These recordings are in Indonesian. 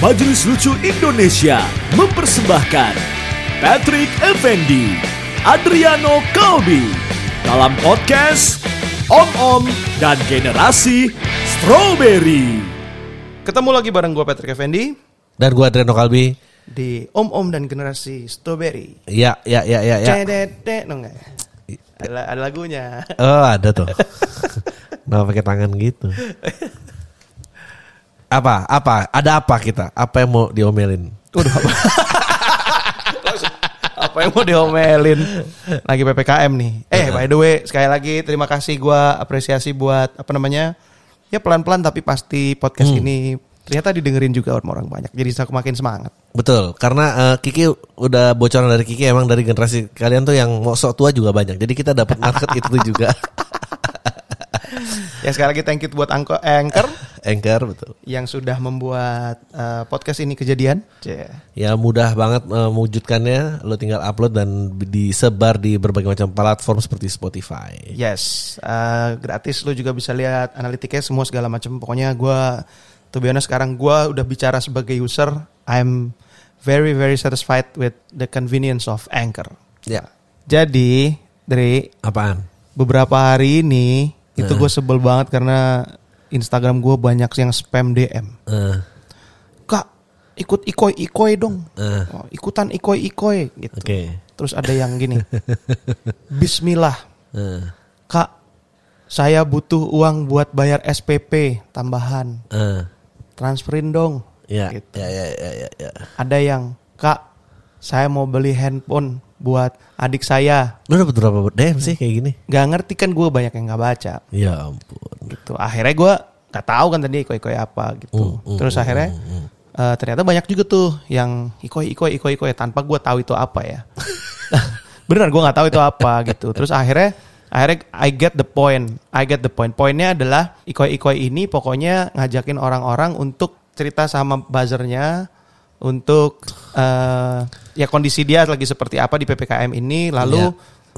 Majelis Lucu Indonesia mempersembahkan Patrick Effendi, Adriano Kalbi dalam podcast Om Om dan Generasi Strawberry. Ketemu lagi bareng gue Patrick Effendi Dan gua Adriano Kalbi. di Om Om dan Generasi Strawberry. Ya, ya, ya, ya, ya. Cedede, no nggak? Ada, ada lagunya. Oh, ada tuh. Kenapa pakai tangan gitu? Apa? Apa? Ada apa kita? Apa yang mau diomelin? Udah apa? apa yang mau diomelin? Lagi PPKM nih. Eh, by the way, sekali lagi terima kasih gua apresiasi buat apa namanya? Ya pelan-pelan tapi pasti podcast ini ternyata didengerin juga sama orang banyak. Jadi saya makin semangat. Betul, karena eh, Kiki udah bocoran dari Kiki emang dari generasi kalian tuh yang mau sok tua juga banyak. Jadi kita dapat market itu juga. Ya sekali lagi thank you buat Anko- Anchor Anchor betul. yang sudah membuat eh, podcast ini kejadian. Cie. Ya mudah banget eh, mewujudkannya. Lo tinggal upload dan disebar di berbagai macam platform seperti Spotify. Yes, eh, gratis lu juga bisa lihat analitiknya semua segala macam. Pokoknya gua to be honest sekarang gua udah bicara sebagai user, I'm very very satisfied with the convenience of Anchor. Ya. Jadi, dari Apaan? beberapa hari ini itu gue sebel banget karena Instagram gue banyak yang spam DM. Eh, Kak, ikut ikoi ikoi dong. Eh. Oh, ikutan ikoi ikoi gitu. Oke. Terus ada yang gini. Bismillah. Eh, Kak, saya butuh uang buat bayar SPP tambahan. eh. Transferin dong. Ya, Gitu. ya, ya, ya, ya, ya. Ada yang, Kak, saya mau beli handphone buat adik saya. Lu dapet berapa DM sih kayak gini? Gak ngerti kan gue banyak yang gak baca. Ya ampun. Gitu. Akhirnya gue gak tahu kan tadi ikoi-ikoi apa gitu. Mm, mm, Terus mm, akhirnya eh, ternyata banyak juga tuh yang ikoi-ikoi ikoi-ikoi tanpa gue tahu itu apa ya. Beneran gue gak tahu itu apa gitu. Terus akhirnya akhirnya I get the point. I get the point. Poinnya adalah ikoi-ikoi ini pokoknya ngajakin orang-orang untuk cerita sama buzzernya untuk eh, ya kondisi dia lagi seperti apa di ppkm ini lalu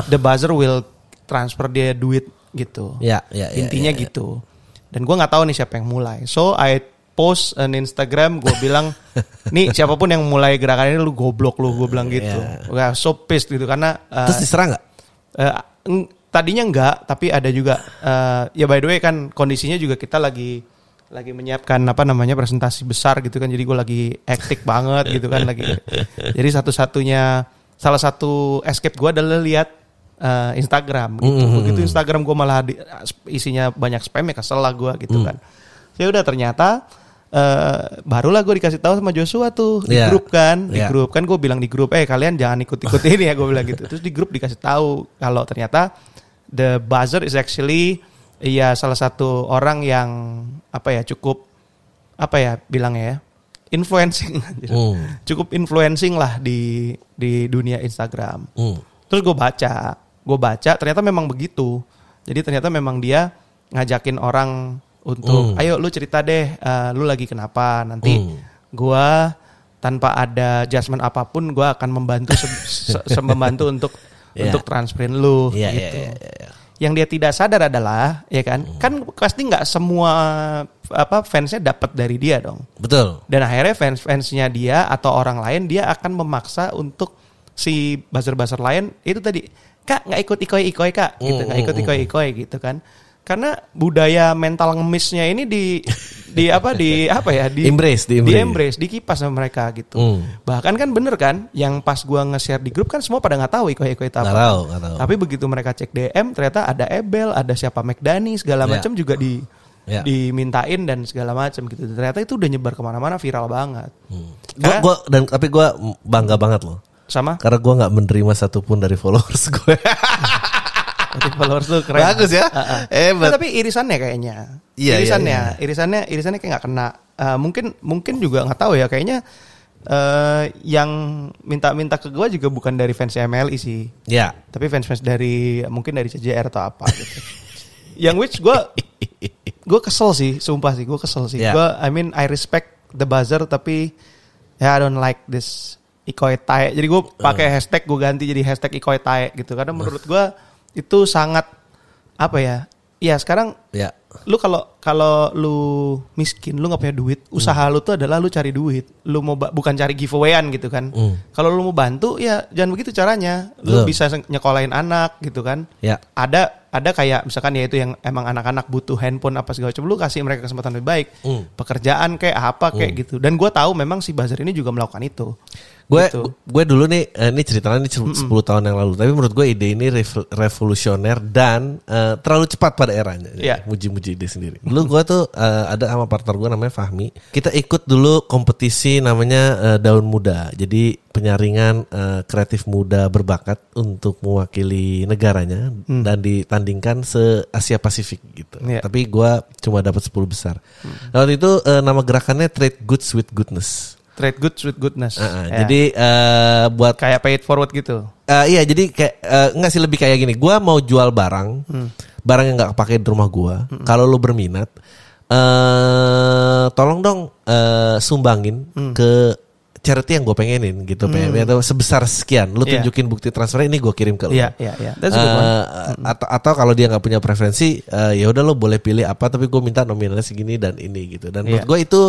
the buzzer will transfer dia duit gitu Ya, ya, ya, intinya ya, ya. gitu dan gue nggak tahu nih siapa yang mulai so I post an Instagram gue bilang nih siapa pun yang mulai gerakan ini lu goblok lu gue bilang gitu Ya. Gua so pissed gitu karena eh, Terus diserang nggak? eh, eng- tadinya enggak tapi ada juga eh, ya by the way kan kondisinya juga kita lagi lagi menyiapkan apa namanya presentasi besar gitu kan. Jadi gue lagi hektik banget gitu kan lagi. Jadi satu-satunya salah satu escape gue adalah lihat eh, Instagram gitu. Begitu Instagram gue malah di- isinya banyak spam ya kesel lah gue gitu kan. Ya udah ternyata eh, barulah gue dikasih tahu sama Joshua tuh di Iya. grup kan. Di Iya. grup kan gue bilang di grup eh kalian jangan ikut-ikut ini ya gue bilang gitu. Terus di grup dikasih tahu kalau ternyata the buzzer is actually ya salah satu orang yang apa ya cukup apa ya bilangnya ya influencing Hmm. cukup influencing lah di di dunia Instagram Hmm. terus gue baca gue baca ternyata memang begitu jadi ternyata memang dia ngajakin orang untuk Hmm. ayo lu cerita deh eh, lu lagi kenapa nanti Hmm. gua tanpa ada adjustment apa pun gua akan membantu se- se- membantu untuk Iya. untuk transferin lu Iya, iya, gitu iya, iya, iya. Yang dia tidak sadar adalah ya kan? Hmm. kan pasti nggak semua apa fansnya dapat dari dia dong. Betul. dan akhirnya fans-fansnya dia atau orang lain dia akan memaksa untuk si buzzer-buzzer lain itu tadi kak nggak ikut ikoi-ikoi kak. Gitu nggak Mm, ikut ikoi-ikoi gitu kan karena budaya mental ngemisnya ini di di apa di apa ya di Embrace, di di embrace. embrace dikipas sama mereka gitu Hmm. bahkan kan bener kan yang pas gua nge-share di grup kan semua pada nggak tahu ikoi-ikoi itu apa tahu, tahu. tapi begitu mereka cek DM ternyata ada Ebel ada siapa McDani segala Ya. macam juga di Ya. dimintain dan segala macam gitu. Ternyata itu udah nyebar ke mana-mana viral banget. Gua, Karena- gua dan tapi gua bangga banget loh. Sama Karena gua nggak menerima satupun dari followers gue. berarti followers tuh keren. Bagus ya. Hebat. Nah, tapi irisannya kayaknya. Iya, iya, irisannya, iya. irisannya, irisannya kayak nggak kena. Eh, mungkin mungkin juga nggak tahu ya. Kayaknya eh yang minta-minta ke gue juga bukan dari fans MLI sih. ya. Tapi fans-fans dari mungkin dari CJR atau apa gitu. yang which gue gue kesel sih, sumpah sih gue kesel sih. Yeah. Gue I mean I respect the buzzer tapi ya I don't like this Ikoy Tae. Jadi gue pakai hashtag gue ganti jadi hashtag Ikoy Tae gitu. Karena menurut gue itu sangat apa ya? Ya sekarang Ya. Lu kalau kalau lu miskin, lu nggak punya duit, usaha lu tuh adalah lu cari duit. Lu mau bukan cari giveawayan gitu kan. Hmm. Kalau lu mau bantu ya jangan begitu caranya. Lu Betul. bisa nyekolahin anak gitu kan. Ya. Ada ada kayak misalkan ya itu yang emang anak-anak butuh handphone apa segala macam lu kasih mereka kesempatan lebih baik. Hmm. Pekerjaan kayak apa kayak gitu. Dan gua tahu memang si buzzer ini juga melakukan itu. Gue Gitu. gue dulu nih eh, ini ceritanya ini 10 tahun yang lalu. Tapi menurut gue ide ini rev- revolusioner dan eh, terlalu cepat pada eranya. Iya. Muji-muji ide sendiri. Dulu gue tuh eh, ada sama partner gue namanya Fahmi. Kita ikut dulu kompetisi namanya eh, Daun Muda. Jadi penyaringan eh, kreatif muda berbakat untuk mewakili negaranya dan ditandingkan se Asia Pasifik gitu. Iya. Tapi gue cuma dapat 10 besar. Nah, Waktu itu eh, nama gerakannya Trade Goods with Goodness. Trade good with goodness. Ah, ah. Ya. Jadi eh, buat kayak pay it forward gitu. eh, iya jadi kayak eh, nggak sih lebih kayak gini. Gua mau jual barang, barang yang nggak kepake di rumah gua. Kalau lu berminat, eh tolong dong eh, sumbangin ke charity yang gue pengenin gitu, PM atau sebesar sekian. Lu Iya. tunjukin bukti transfer ini gue kirim ke lu. That's a good one. Eh, atau atau kalau dia nggak punya preferensi eh, ya udah lo boleh pilih apa tapi gue minta nominalnya segini dan ini gitu dan menurut Iya. gue itu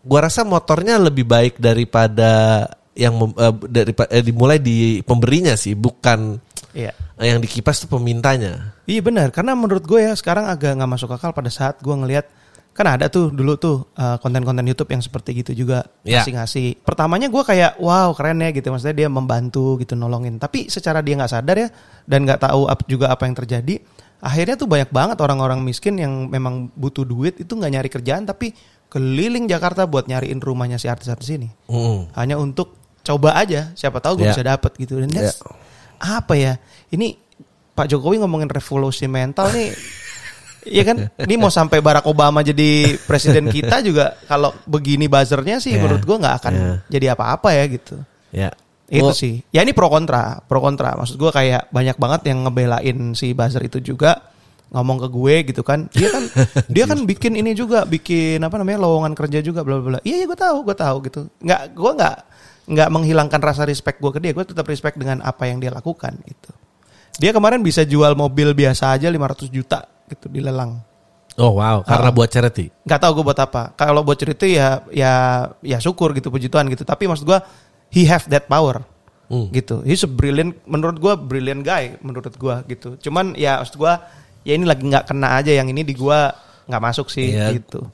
gue rasa motornya lebih baik daripada yang mem- eh, daripada eh, dimulai di pemberinya sih bukan Iya. yang dikipas tuh pemintanya Iya benar, karena menurut gue ya sekarang agak nggak masuk akal pada saat gue ngelihat kan ada tuh dulu tuh uh, konten-konten YouTube yang seperti gitu juga Iya. ngasih-ngasih. Pertamanya gue kayak wow keren ya gitu, maksudnya dia membantu gitu nolongin. Tapi secara dia nggak sadar ya dan nggak tahu ap- juga apa yang terjadi, akhirnya tuh banyak banget orang-orang miskin yang memang butuh duit itu nggak nyari kerjaan tapi keliling Jakarta buat nyariin rumahnya si artis-artis ini Mm. hanya untuk coba aja siapa tahu gue Ya. bisa dapet gitu dan that's- apa ya ini Pak Jokowi ngomongin revolusi mental nih Iya kan, ini mau sampai Barack Obama jadi presiden kita juga kalau begini buzzernya sih Ya. menurut gue nggak akan Ya. jadi apa-apa ya gitu. ya Itu Oh, sih. Ya ini pro kontra, pro kontra. Maksud gue kayak banyak banget yang ngebelain si buzzer itu juga ngomong ke gue gitu kan. Dia kan dia kan bikin ini juga, bikin apa namanya lowongan kerja juga bla bla bla. Iya iya gue tahu, gue tahu gitu. Nggak gue nggak nggak menghilangkan rasa respect gue ke dia. Gue tetap respect dengan apa yang dia lakukan gitu. Dia kemarin bisa jual mobil biasa aja 500 juta gitu dilelang. oh wow karena buat charity Nggak tahu gue buat apa. Kalau buat cerita ya ya ya syukur gitu puji Tuhan gitu. Tapi maksud gue he have that power Hmm. gitu. He's a brilliant menurut gue brilliant guy menurut gue gitu. Cuman ya maksud gue ya ini lagi nggak kena aja yang ini di gue nggak masuk sih Iya. gitu.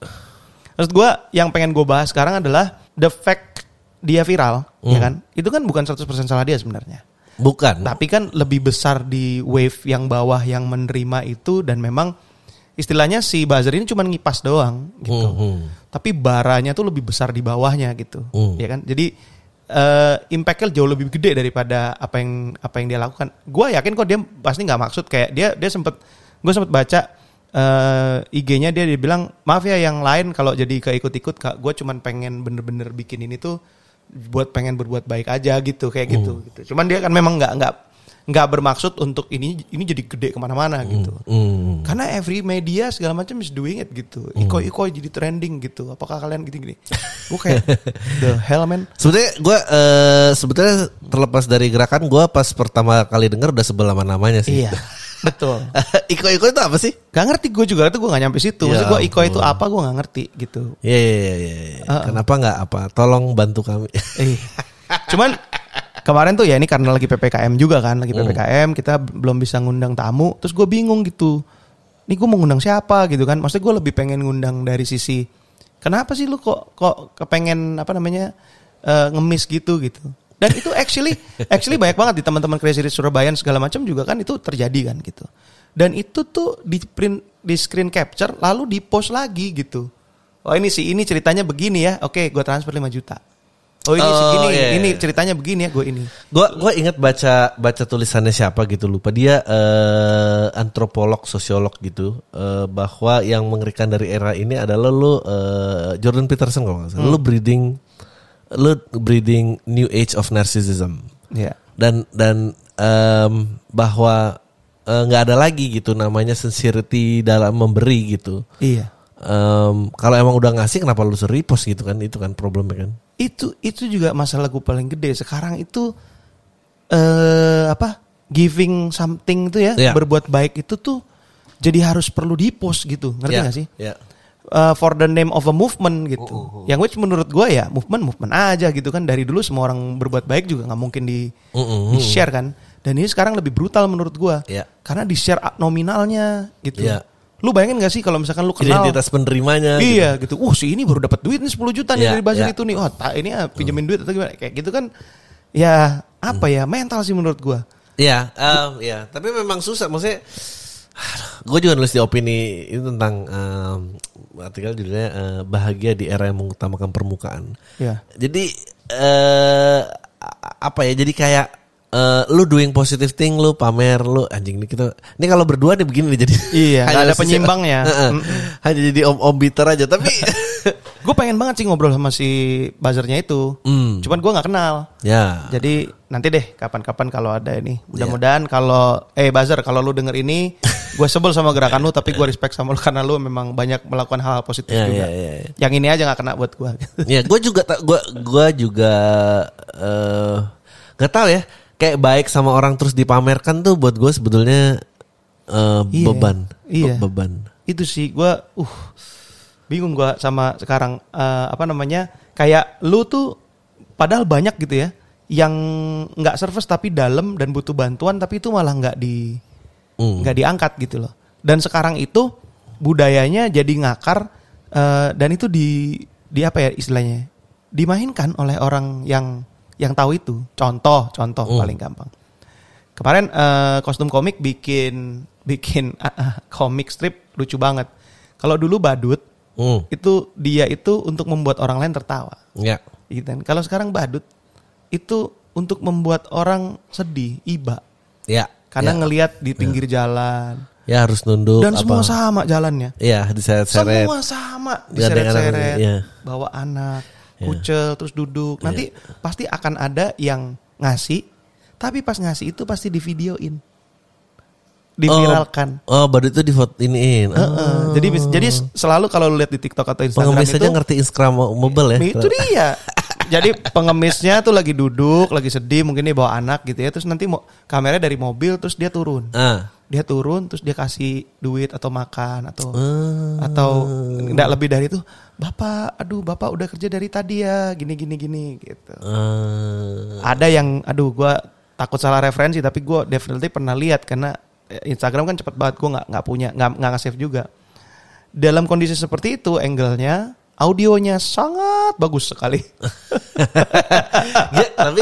Maksud gue yang pengen gue bahas sekarang adalah the fact dia viral ya Hmm. kan. Itu kan bukan 100% salah dia sebenarnya. bukan Tapi kan lebih besar di wave yang bawah yang menerima itu dan memang istilahnya si buzzer ini cuma ngipas doang gitu. Hmm, hmm. Tapi baranya tuh lebih besar di bawahnya gitu. Hmm. Ya kan? Jadi eh impactnya jauh lebih gede daripada apa yang apa yang dia lakukan. Gua yakin kok dia pasti nggak maksud kayak dia dia sempet gue sempet baca eh IG-nya dia dia bilang maaf ya yang lain kalau jadi keikut-ikut kak gue cuman pengen bener-bener bikin ini tuh buat pengen berbuat baik aja gitu kayak gitu gitu. Cuman dia kan memang nggak nggak nggak bermaksud untuk ini ini jadi gede ke mana-mana gitu. Hmm. Karena every media segala macam is doing it gitu. Iko-iko jadi trending gitu. Apakah kalian gini-gini? Gue kayak the hell man. Sebetulnya gue eh, sebetulnya terlepas dari gerakan gue pas pertama kali denger udah sebel sama namanya sih. Iya. Betul. Iko-iko itu apa sih? Gak ngerti gue juga itu gue gak nyampe situ. Maksudnya Ya gue Iko itu apa gue gak ngerti gitu. Iya iya iya. iya, iya. Kenapa nggak apa? Tolong bantu kami. Eh. Cuman kemarin tuh ya ini karena lagi PPKM juga kan. Lagi PPKM kita belum bisa ngundang tamu. Terus gue bingung gitu. Ini gue mau ngundang siapa gitu kan. Maksudnya gue lebih pengen ngundang dari sisi. Kenapa sih lu kok kok kepengen apa namanya eh, ngemis gitu gitu. Dan itu actually actually banyak banget di teman-teman Crazy Rich Surabaya segala macam juga kan itu terjadi kan gitu. Dan itu tuh di print di screen capture lalu di post lagi gitu. Oh ini sih ini ceritanya begini ya. Oke, gue transfer 5 juta. Oh ini Oh, segini, iya, ini iya. ceritanya begini ya gue ini. Gue gue inget baca baca tulisannya siapa gitu lupa dia eh, antropolog sosiolog gitu eh, bahwa yang mengerikan dari era ini adalah lu eh, Jordan Peterson kalau nggak salah lu breeding lu breeding new age of narcissism Ya. dan dan em, bahwa eh, nggak ada lagi gitu namanya sincerity dalam memberi gitu Iya. Em, kalau emang udah ngasih kenapa lu sering repost gitu kan itu kan problemnya kan Itu itu juga masalah gue paling gede sekarang itu eh apa? Giving something itu ya, Iya. berbuat baik itu tuh jadi harus perlu di post gitu ngerti Ya, nggak sih Ya. Uh, for the name of a movement gitu yang which menurut gue ya movement movement aja gitu kan dari dulu semua orang berbuat baik juga nggak mungkin di Mm-mm. di share kan dan ini sekarang lebih brutal menurut gue Ya. karena di share nominalnya gitu Ya. lu bayangin gak sih kalau misalkan lu kenal Identitas penerimanya. gitu. Iya gitu. Wah si ini baru dapat duit nih 10 juta nih Iya, dari buzzer iya. itu nih. Oh tak ini ah, pinjemin duit atau gimana. Kayak gitu kan. Ya apa ya mental sih menurut gua. Iya, em, iya. Tapi memang susah. Maksudnya, gue juga nulis di opini ini tentang em, artikel judulnya eh, bahagia di era yang mengutamakan permukaan. Ya. Jadi eh a- apa ya? Jadi kayak eh, lu doing positive thing, lu pamer, lu anjing nih kita. Ini kalau berdua nih begini nih jadi. Iya, Hanya ada penyimbangnya. Heeh. Hanya jadi om om bitter aja. Tapi Gue pengen banget sih ngobrol sama si buzzernya itu. Hmm. Cuman gua nggak kenal. ya. Jadi nanti deh kapan-kapan kalau ada ini. Iya. Mudah-mudahan kalau eh buzzer kalau lu denger ini gue sebel sama gerakan lu tapi gue respect sama lu karena lu memang banyak melakukan hal positif Iya, juga. iya, iya, iya. Yang ini aja nggak kena buat gua. ya gue juga gue gua juga eh nggak tahu ya kayak baik sama orang terus dipamerkan tuh buat gue sebetulnya eh, Iya. beban Iya. Be- beban itu sih gua uh bingung gua sama sekarang eh, apa namanya kayak lu tuh padahal banyak gitu ya yang nggak service tapi dalam dan butuh bantuan tapi itu malah nggak di Hmm. nggak diangkat gitu loh dan sekarang itu budayanya jadi ngakar eh, dan itu di di apa ya istilahnya dimainkan oleh orang yang yang tahu itu contoh contoh Hmm. paling gampang Kemarin eh, kostum komik bikin bikin ah, komik strip lucu banget. Kalau dulu badut Hmm. itu dia itu untuk membuat orang lain tertawa. ya Gitu kan. Kalau sekarang badut itu untuk membuat orang sedih, iba. ya Karena ya. ngelihat di pinggir jalan ya harus nunduk dan semua apa sama jalannya. ya diseret-seret Semua sama, diseret-seret, iya. bawa anak, kucel terus duduk. Nanti pasti akan ada yang ngasih, tapi pas ngasih itu pasti divideoin. Diviralkan. oh, oh badut itu di foto iniin Heeh. Jadi bis- jadi selalu kalau lu lihat di TikTok atau Instagram pengemis itu aja ngerti Instagram mobile ya itu dia. Jadi pengemisnya tuh lagi duduk, lagi sedih, mungkin dia bawa anak gitu ya. Terus nanti mau kameranya dari mobil, terus dia turun. ah Dia turun, terus dia kasih duit atau makan atau Hmm. atau enggak lebih dari itu. Bapak, aduh bapak udah kerja dari tadi ya, gini gini gini gitu. Eh, Ada yang, aduh gua takut salah referensi, tapi gua definitely pernah lihat karena eh, Instagram kan cepet banget, gua nggak nggak punya, nggak nggak nge-save juga. Dalam kondisi seperti itu, angle-nya, audionya sangat bagus sekali. ya, tapi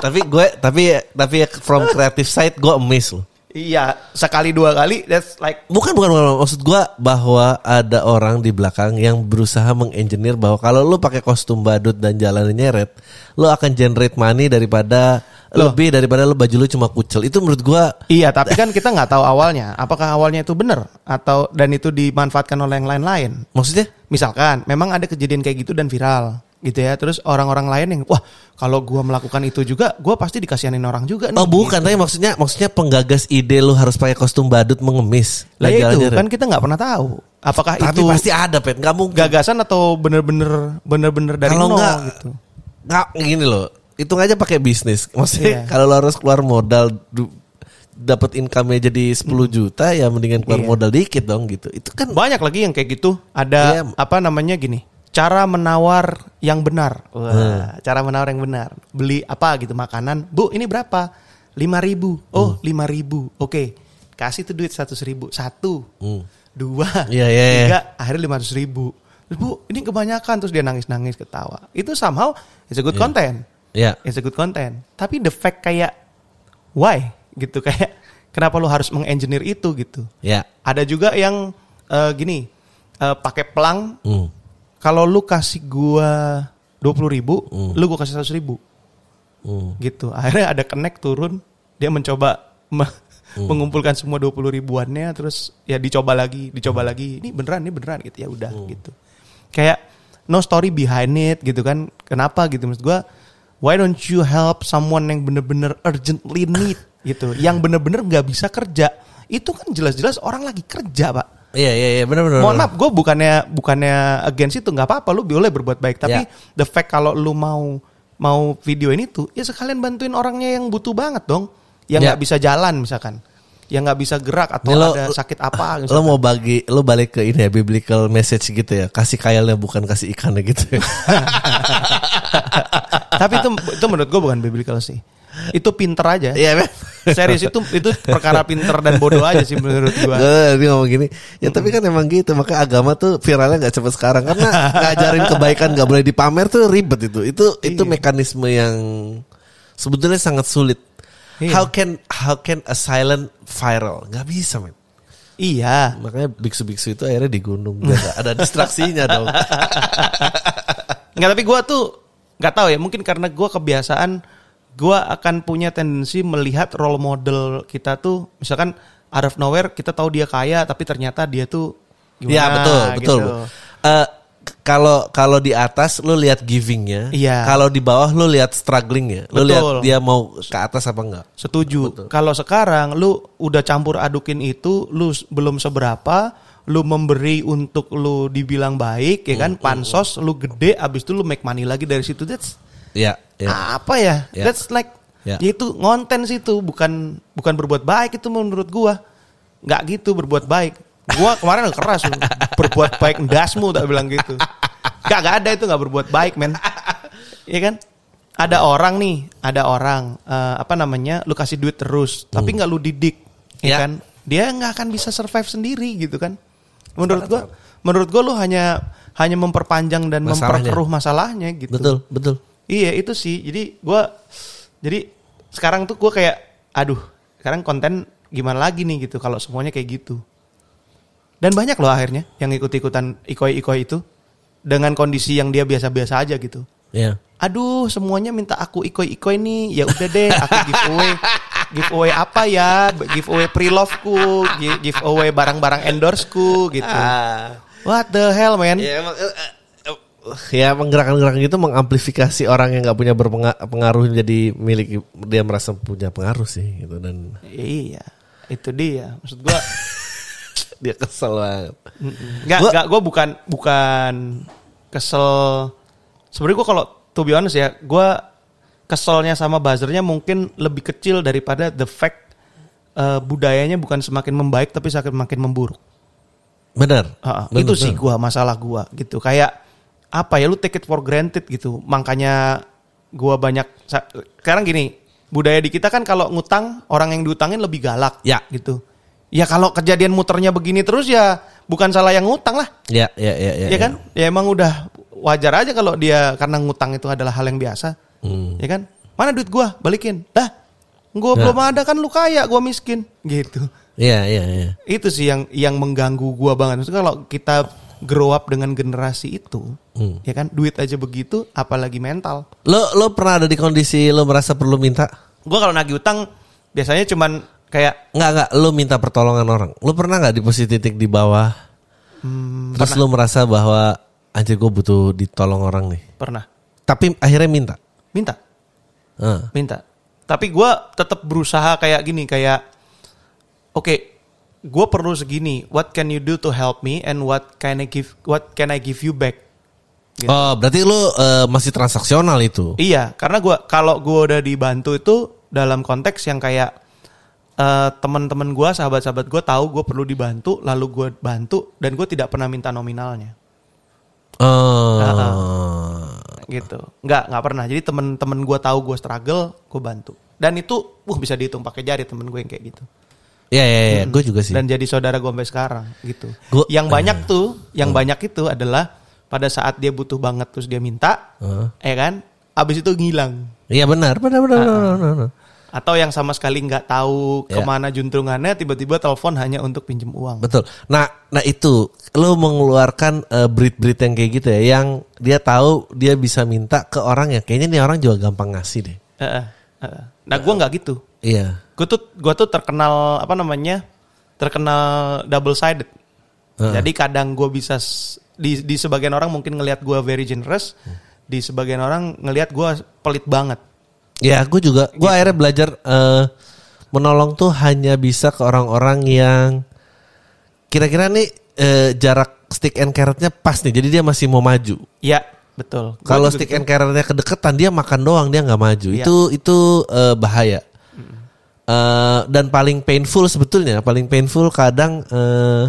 tapi gue tapi tapi from creative side gue miss loh iya, sekali dua kali, that's like Bukan, bukan, bukan. Maksud gua bahwa ada orang di belakang yang berusaha mengengineer bahwa kalau lu pakai kostum badut dan jalan nyeret, lu akan generate money daripada Loh. lebih daripada lu baju lu cuma kucel. Itu menurut gua Iya, tapi kan kita nggak tahu awalnya. Apakah awalnya itu benar atau dan itu dimanfaatkan oleh yang lain-lain? maksudnya Misalkan, memang ada kejadian kayak gitu dan viral, gitu ya. Terus orang-orang lain yang, wah, kalau gua melakukan itu juga, gua pasti dikasihanin orang juga. nih." Oh bukan, tapi maksudnya maksudnya penggagas ide lu harus pakai kostum badut mengemis. Lah ya jalan itu nyeret. kan kita nggak pernah tahu. Apakah Tapi itu pasti ada, Pet. Nggak mungkin. gagasan atau bener-bener bener-bener dari Kalau nol nggak, gitu? nggak gini loh. Hitung aja pakai bisnis. Maksudnya Iya. kalau lo harus keluar modal dapat income-nya jadi 10 juta ya mendingan keluar Iya. modal dikit dong gitu. Itu kan Banyak lagi yang kayak gitu. Ada Iya. apa namanya gini? Cara menawar yang benar. Wah, Hmm. cara menawar yang benar. Beli apa gitu makanan. Bu, ini berapa? Lima ribu. Hmm. Oh, lima ribu. Oke. Kasih tuh duit seratus ribu. Satu. Hmm. Dua. Iya, iya, iya. Tiga. Akhirnya lima ratus ribu. Terus, Bu, ini kebanyakan. Terus dia nangis-nangis ketawa. Itu somehow it's a good content. ya It's a good content. Tapi the fact kayak why gitu kayak kenapa lu harus mengengineer itu gitu. ya. Ada juga yang eh, gini eh, pakai pelang. Hmm. Kalau lu kasih gua dua puluh ribu, lu gua kasih seratus ribu, Hmm. gitu. Akhirnya ada connect turun, dia mencoba me- Hmm. mengumpulkan semua dua puluh ribuannya, terus ya dicoba lagi, dicoba Hmm. lagi. Ini beneran, ini beneran gitu ya udah gitu. Kayak no story behind it gitu kan? Kenapa gitu maksud gua? Why don't you help someone yang bener-bener urgently need gitu, yang bener-bener nggak bisa kerja? Itu kan jelas-jelas orang lagi kerja pak. Iya iya iya benar benar. Mohon maaf, gue bukannya bukannya against itu nggak apa-apa, lu boleh berbuat baik. Tapi Ya. the fact kalau lu mau mau video ini tuh, ya sekalian bantuin orangnya yang butuh banget dong, yang Ya. nggak bisa jalan misalkan. yang nggak bisa gerak atau Ini lo- ada sakit apa Lo misalkan. mau bagi, lo balik ke ini ya biblical message gitu ya, kasih kayalnya bukan kasih ikannya gitu. ya. Tapi itu itu menurut gue bukan biblical sih. Itu pinter aja. Iya. Serius itu itu perkara pinter dan bodoh aja sih menurut gua. Gue dia ngomong gini, ya tapi kan emang gitu, maka agama tuh viralnya nggak cepet sekarang karena ngajarin kebaikan nggak boleh dipamer tuh ribet itu, itu itu Iya. mekanisme yang sebetulnya sangat sulit. Iya. How can how can a silent viral? Nggak bisa men. Iya. Makanya biksu-biksu itu akhirnya di gunung, nggak ada distraksinya dong. Nggak tapi gua tuh nggak tahu ya mungkin karena gua kebiasaan gua akan punya tendensi melihat role model kita tuh misalkan out of nowhere kita tahu dia kaya tapi ternyata dia tuh gimana Iya betul betul. gitu. Eh, kalau kalau di atas lu lihat givingnya, Iya. kalau di bawah lu lihat strugglingnya, lu lihat dia mau ke atas apa enggak. Setuju. Kalau sekarang lu udah campur adukin itu, lu belum seberapa, lu memberi untuk lu dibilang baik, ya kan? Pansos, lu gede, abis itu lu make money lagi dari situ. That's Iya, iya. apa ya? Ya. That's like, Ya. ya itu ngonten situ, bukan bukan berbuat baik itu menurut gua. Nggak gitu berbuat baik. Gua kemarin keras berbuat baik ndasmu tak bilang gitu. Gak, gak ada itu nggak berbuat baik men. Iya kan? Ada orang nih, ada orang eh, apa namanya? Lu kasih duit terus, tapi nggak lu didik, ya Ya. kan? Dia nggak akan bisa survive sendiri gitu kan? Menurut gua, menurut gua lu hanya hanya memperpanjang dan Masalahnya. memperkeruh masalahnya gitu. Betul, betul. Iya itu sih. Jadi gua jadi sekarang tuh gua kayak aduh, sekarang konten gimana lagi nih gitu kalau semuanya kayak gitu. Dan banyak loh akhirnya yang ikut-ikutan ikoi-ikoi itu dengan kondisi yang dia biasa-biasa aja gitu. Iya. Aduh, semuanya minta aku ikoi-ikoi nih. Ya udah deh, aku giveaway. giveaway apa ya? Giveaway pre-love-ku, gi- giveaway barang-barang endorse-ku gitu. What the hell, man? Ya emang eh, eh, eh, ya emang gerakan-gerakan gitu mengamplifikasi orang yang nggak punya berpengaruh jadi milik dia merasa punya pengaruh sih gitu dan Iya, itu dia. Maksud gua dia kesel banget. Enggak, Gua- enggak gue bukan bukan kesel. Sebenarnya gue kalau to be honest ya, gue keselnya sama buzzernya mungkin lebih kecil daripada the fact eh, budayanya bukan semakin membaik tapi semakin memburuk. Benar. Benar, itu sih gua masalah gua gitu. Kayak apa ya lu take it for granted gitu. Makanya gua banyak sekarang gini, budaya di kita kan kalau ngutang orang yang diutangin lebih galak Ya. gitu. Ya kalau kejadian muternya begini terus ya bukan salah yang ngutang lah. Ya, ya, ya, ya. ya kan? Ya emang udah wajar aja kalau dia karena ngutang itu adalah hal yang biasa. Hmm. Ya kan? Mana duit gua? Balikin. Dah. Gua Ya. belum ada kan lu kaya, gua miskin gitu Iya, iya, iya. itu sih yang yang mengganggu gua banget. Maksudnya kalau kita grow up dengan generasi itu, Hmm. ya kan duit aja begitu, apalagi mental. Lo lo pernah ada di kondisi lo merasa perlu minta? Gua kalau nagih utang biasanya cuman kayak Nggak nggak lo minta pertolongan orang. Lo pernah nggak di posisi titik di bawah? hmm, Terus lo merasa bahwa anjir gue butuh ditolong orang nih. pernah Tapi akhirnya minta. minta, Ah. minta. Tapi gua tetap berusaha kayak gini, kayak oke, gua perlu segini. What can you do to help me and what can I give what can I give you back? Gitu. Oh berarti lo eh, masih transaksional itu? Iya, karena gua kalau gua udah dibantu itu dalam konteks yang kayak eh, teman-teman gua, sahabat-sahabat gua tahu gua perlu dibantu, lalu gua bantu dan gua tidak pernah minta nominalnya, Oh. gitu. Nggak, nggak pernah. Jadi temen-temen gua tahu gua struggle, gua bantu. Dan itu, wah bisa dihitung pakai jari temen gue yang kayak gitu. Iya iya iya, gue juga sih. Dan jadi saudara gue sampai sekarang, gitu. Gua- yang banyak tuh, yang banyak itu adalah pada saat dia butuh banget terus dia minta, Heeh. ya kan? Abis itu ngilang. Iya benar, benar benar benar, benar, benar. atau yang sama sekali nggak tahu Ya. ke mana juntrungannya tiba-tiba telepon hanya untuk pinjem uang Betul. Nah, nah itu lo mengeluarkan eh, breed-breed yang kayak gitu ya, yang dia tahu dia bisa minta ke orang ya. Kayaknya nih orang juga gampang ngasih deh. Eh, eh, eh. nah gue nggak gitu Iya. Gue tuh gua tuh terkenal apa namanya terkenal double sided Heeh. jadi kadang gue bisa di di sebagian orang mungkin ngelihat gue very generous di sebagian orang ngelihat gue pelit banget Ya, gue juga. Gue Gitu. akhirnya belajar eh, menolong tuh hanya bisa ke orang-orang yang kira-kira nih eh, jarak stick and carrotnya pas nih. Jadi dia masih mau maju. ya betul Kalau stick gitu. and carrotnya kedeketan dia makan doang dia nggak maju. Iya. Itu itu eh, bahaya. Eh, dan paling painful sebetulnya, paling painful kadang eh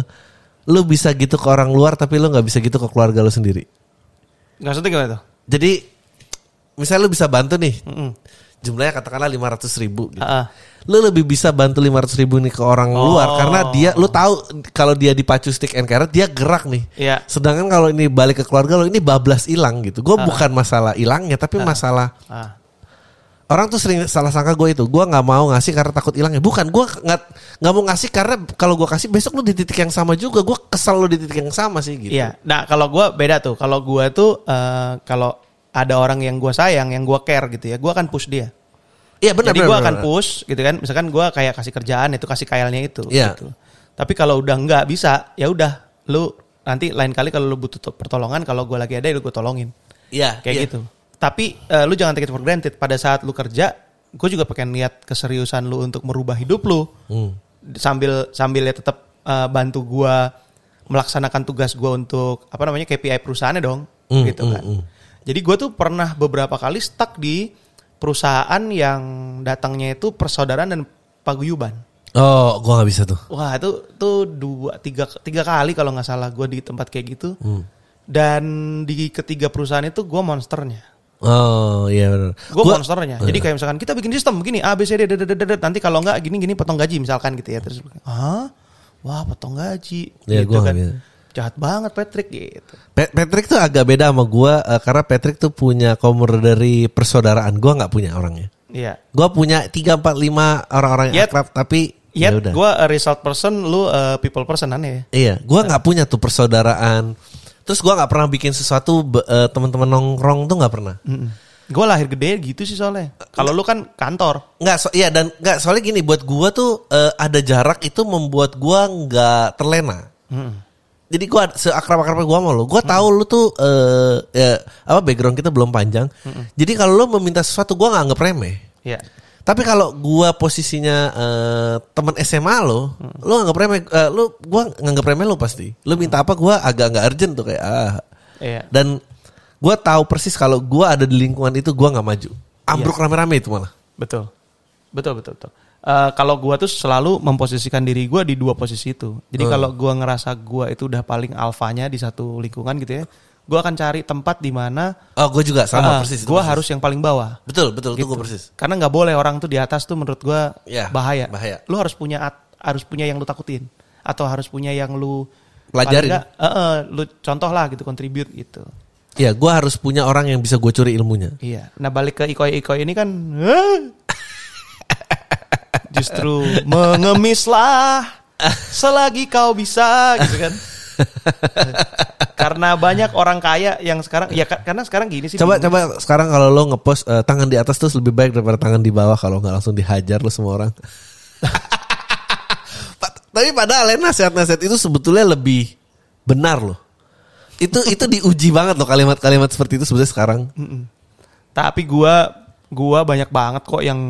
lu bisa gitu ke orang luar tapi lu nggak bisa gitu ke keluarga lu sendiri. Nggak maksudnya gimana tuh? Jadi misalnya lu bisa bantu nih, Mm-mm. jumlahnya katakanlah 500 ribu gitu. Ah, ah. Lu lebih bisa bantu 500 ribu nih ke orang Oh. luar karena dia lu tahu kalau dia dipacu stick and carrot dia gerak nih. Iya. Sedangkan kalau ini balik ke keluarga lo ini bablas hilang gitu. Gue bukan masalah hilangnya tapi masalah Ah. Orang tuh sering salah sangka gue itu. Gue nggak mau ngasih karena takut hilangnya. Bukan gue nggak nggak mau ngasih karena kalau gue kasih besok lu di titik yang sama juga. Gue kesal lu di titik yang sama sih gitu. Iya. Nah kalau gue beda tuh. Kalau gue tuh eh, kalau ada orang yang gue sayang, yang gue care gitu ya, gue akan push dia. Iya benar. Jadi gue akan benar. push gitu kan. Misalkan gue kayak kasih kerjaan itu kasih kailnya itu. Iya. Gitu. Tapi kalau udah nggak bisa, ya udah lu nanti lain kali kalau lu butuh to- pertolongan, kalau gue lagi ada, ya lu gue tolongin. Iya Kayak iya. gitu. Tapi eh, lu jangan take it for granted. Pada saat lu kerja, gue juga pengen lihat keseriusan lu untuk merubah hidup lu. Hmm. Sambil sambil ya tetap eh, bantu gue melaksanakan tugas gue untuk apa namanya KPI perusahaannya dong, Hmm, gitu hmm, kan. hmm. Jadi gue tuh pernah beberapa kali stuck di perusahaan yang datangnya itu persaudaraan dan paguyuban. Oh, gue nggak bisa tuh. Wah itu tuh dua tiga tiga kali kalau nggak salah gue di tempat kayak gitu. Hmm. Dan di ketiga perusahaan itu gue monsternya. Oh iya benar. Gue Gua- monsternya. Jadi kayak misalkan kita bikin sistem begini A B C D D D D, D, D, nanti kalau nggak gini gini potong gaji misalkan gitu ya terus ah wah potong gaji Iya, gitu kan. bisa. Jahat banget Patrick gitu. Pat- Patrick tuh agak beda sama gue karena Patrick tuh punya dari persaudaraan. Gue nggak punya orangnya. Iya. Gue punya 3, 4, 5 orang-orang yang akrab tapi Ya, ya udah. gue result person, lu a people person aneh ya. Iya, gue nggak punya tuh persaudaraan. Terus gue nggak pernah bikin sesuatu eh, teman-teman nongkrong tuh nggak pernah. Gue lahir gede gitu sih soalnya. Kalau lu kan kantor. Nggak, so, iya dan nggak soalnya gini buat gue tuh eh, ada jarak itu membuat gue nggak terlena. Jadi gue seakrab akrabnya gue sama lo, gue tahu lu tuh eh, ya, apa background kita belum panjang. Jadi kalau lu meminta sesuatu gue nggak anggap remeh. Iya. Tapi kalau gua posisinya eh, teman SMA lo, lu nganggap remeh, eh, lu gua nganggap remeh lo pasti. Lu minta apa gua agak nggak urgent tuh kayak ah. Iya. Dan gua tahu persis kalau gua ada di lingkungan itu gua nggak maju. Ambruk rame-rame itu malah. Betul. Betul, betul, betul. Eh, kalau gua tuh selalu memposisikan diri gua di dua posisi itu. Jadi Hmm. kalau gua ngerasa gua itu udah paling alfanya di satu lingkungan gitu ya, gua akan cari tempat di mana Oh, gue juga sama ah, persis. itu gua persis. harus yang paling bawah. Betul, betul itu Gitu. gue persis. Karena nggak boleh orang tuh di atas tuh menurut gua Ya, bahaya. bahaya. Lu harus punya at- harus punya yang lu takutin atau harus punya yang lu Pelajarin. paling nggak, eh, eh, lu contoh lah gitu contribute gitu. Iya, gua harus punya orang yang bisa gue curi ilmunya. Iya. Nah balik ke ikoi-ikoi ini kan justru mengemislah selagi kau bisa gitu kan. Karena banyak orang kaya yang sekarang ya ka- karena sekarang gini sih. Coba bingung. coba sekarang kalau lo ngepost eh, tangan di atas terus lebih baik daripada tangan di bawah kalau nggak langsung dihajar lo semua orang. Tapi padahal ya, nasihat-nasihat itu sebetulnya lebih benar loh. Itu itu diuji banget loh kalimat-kalimat seperti itu sebetulnya sekarang. Tapi gua gua banyak banget kok yang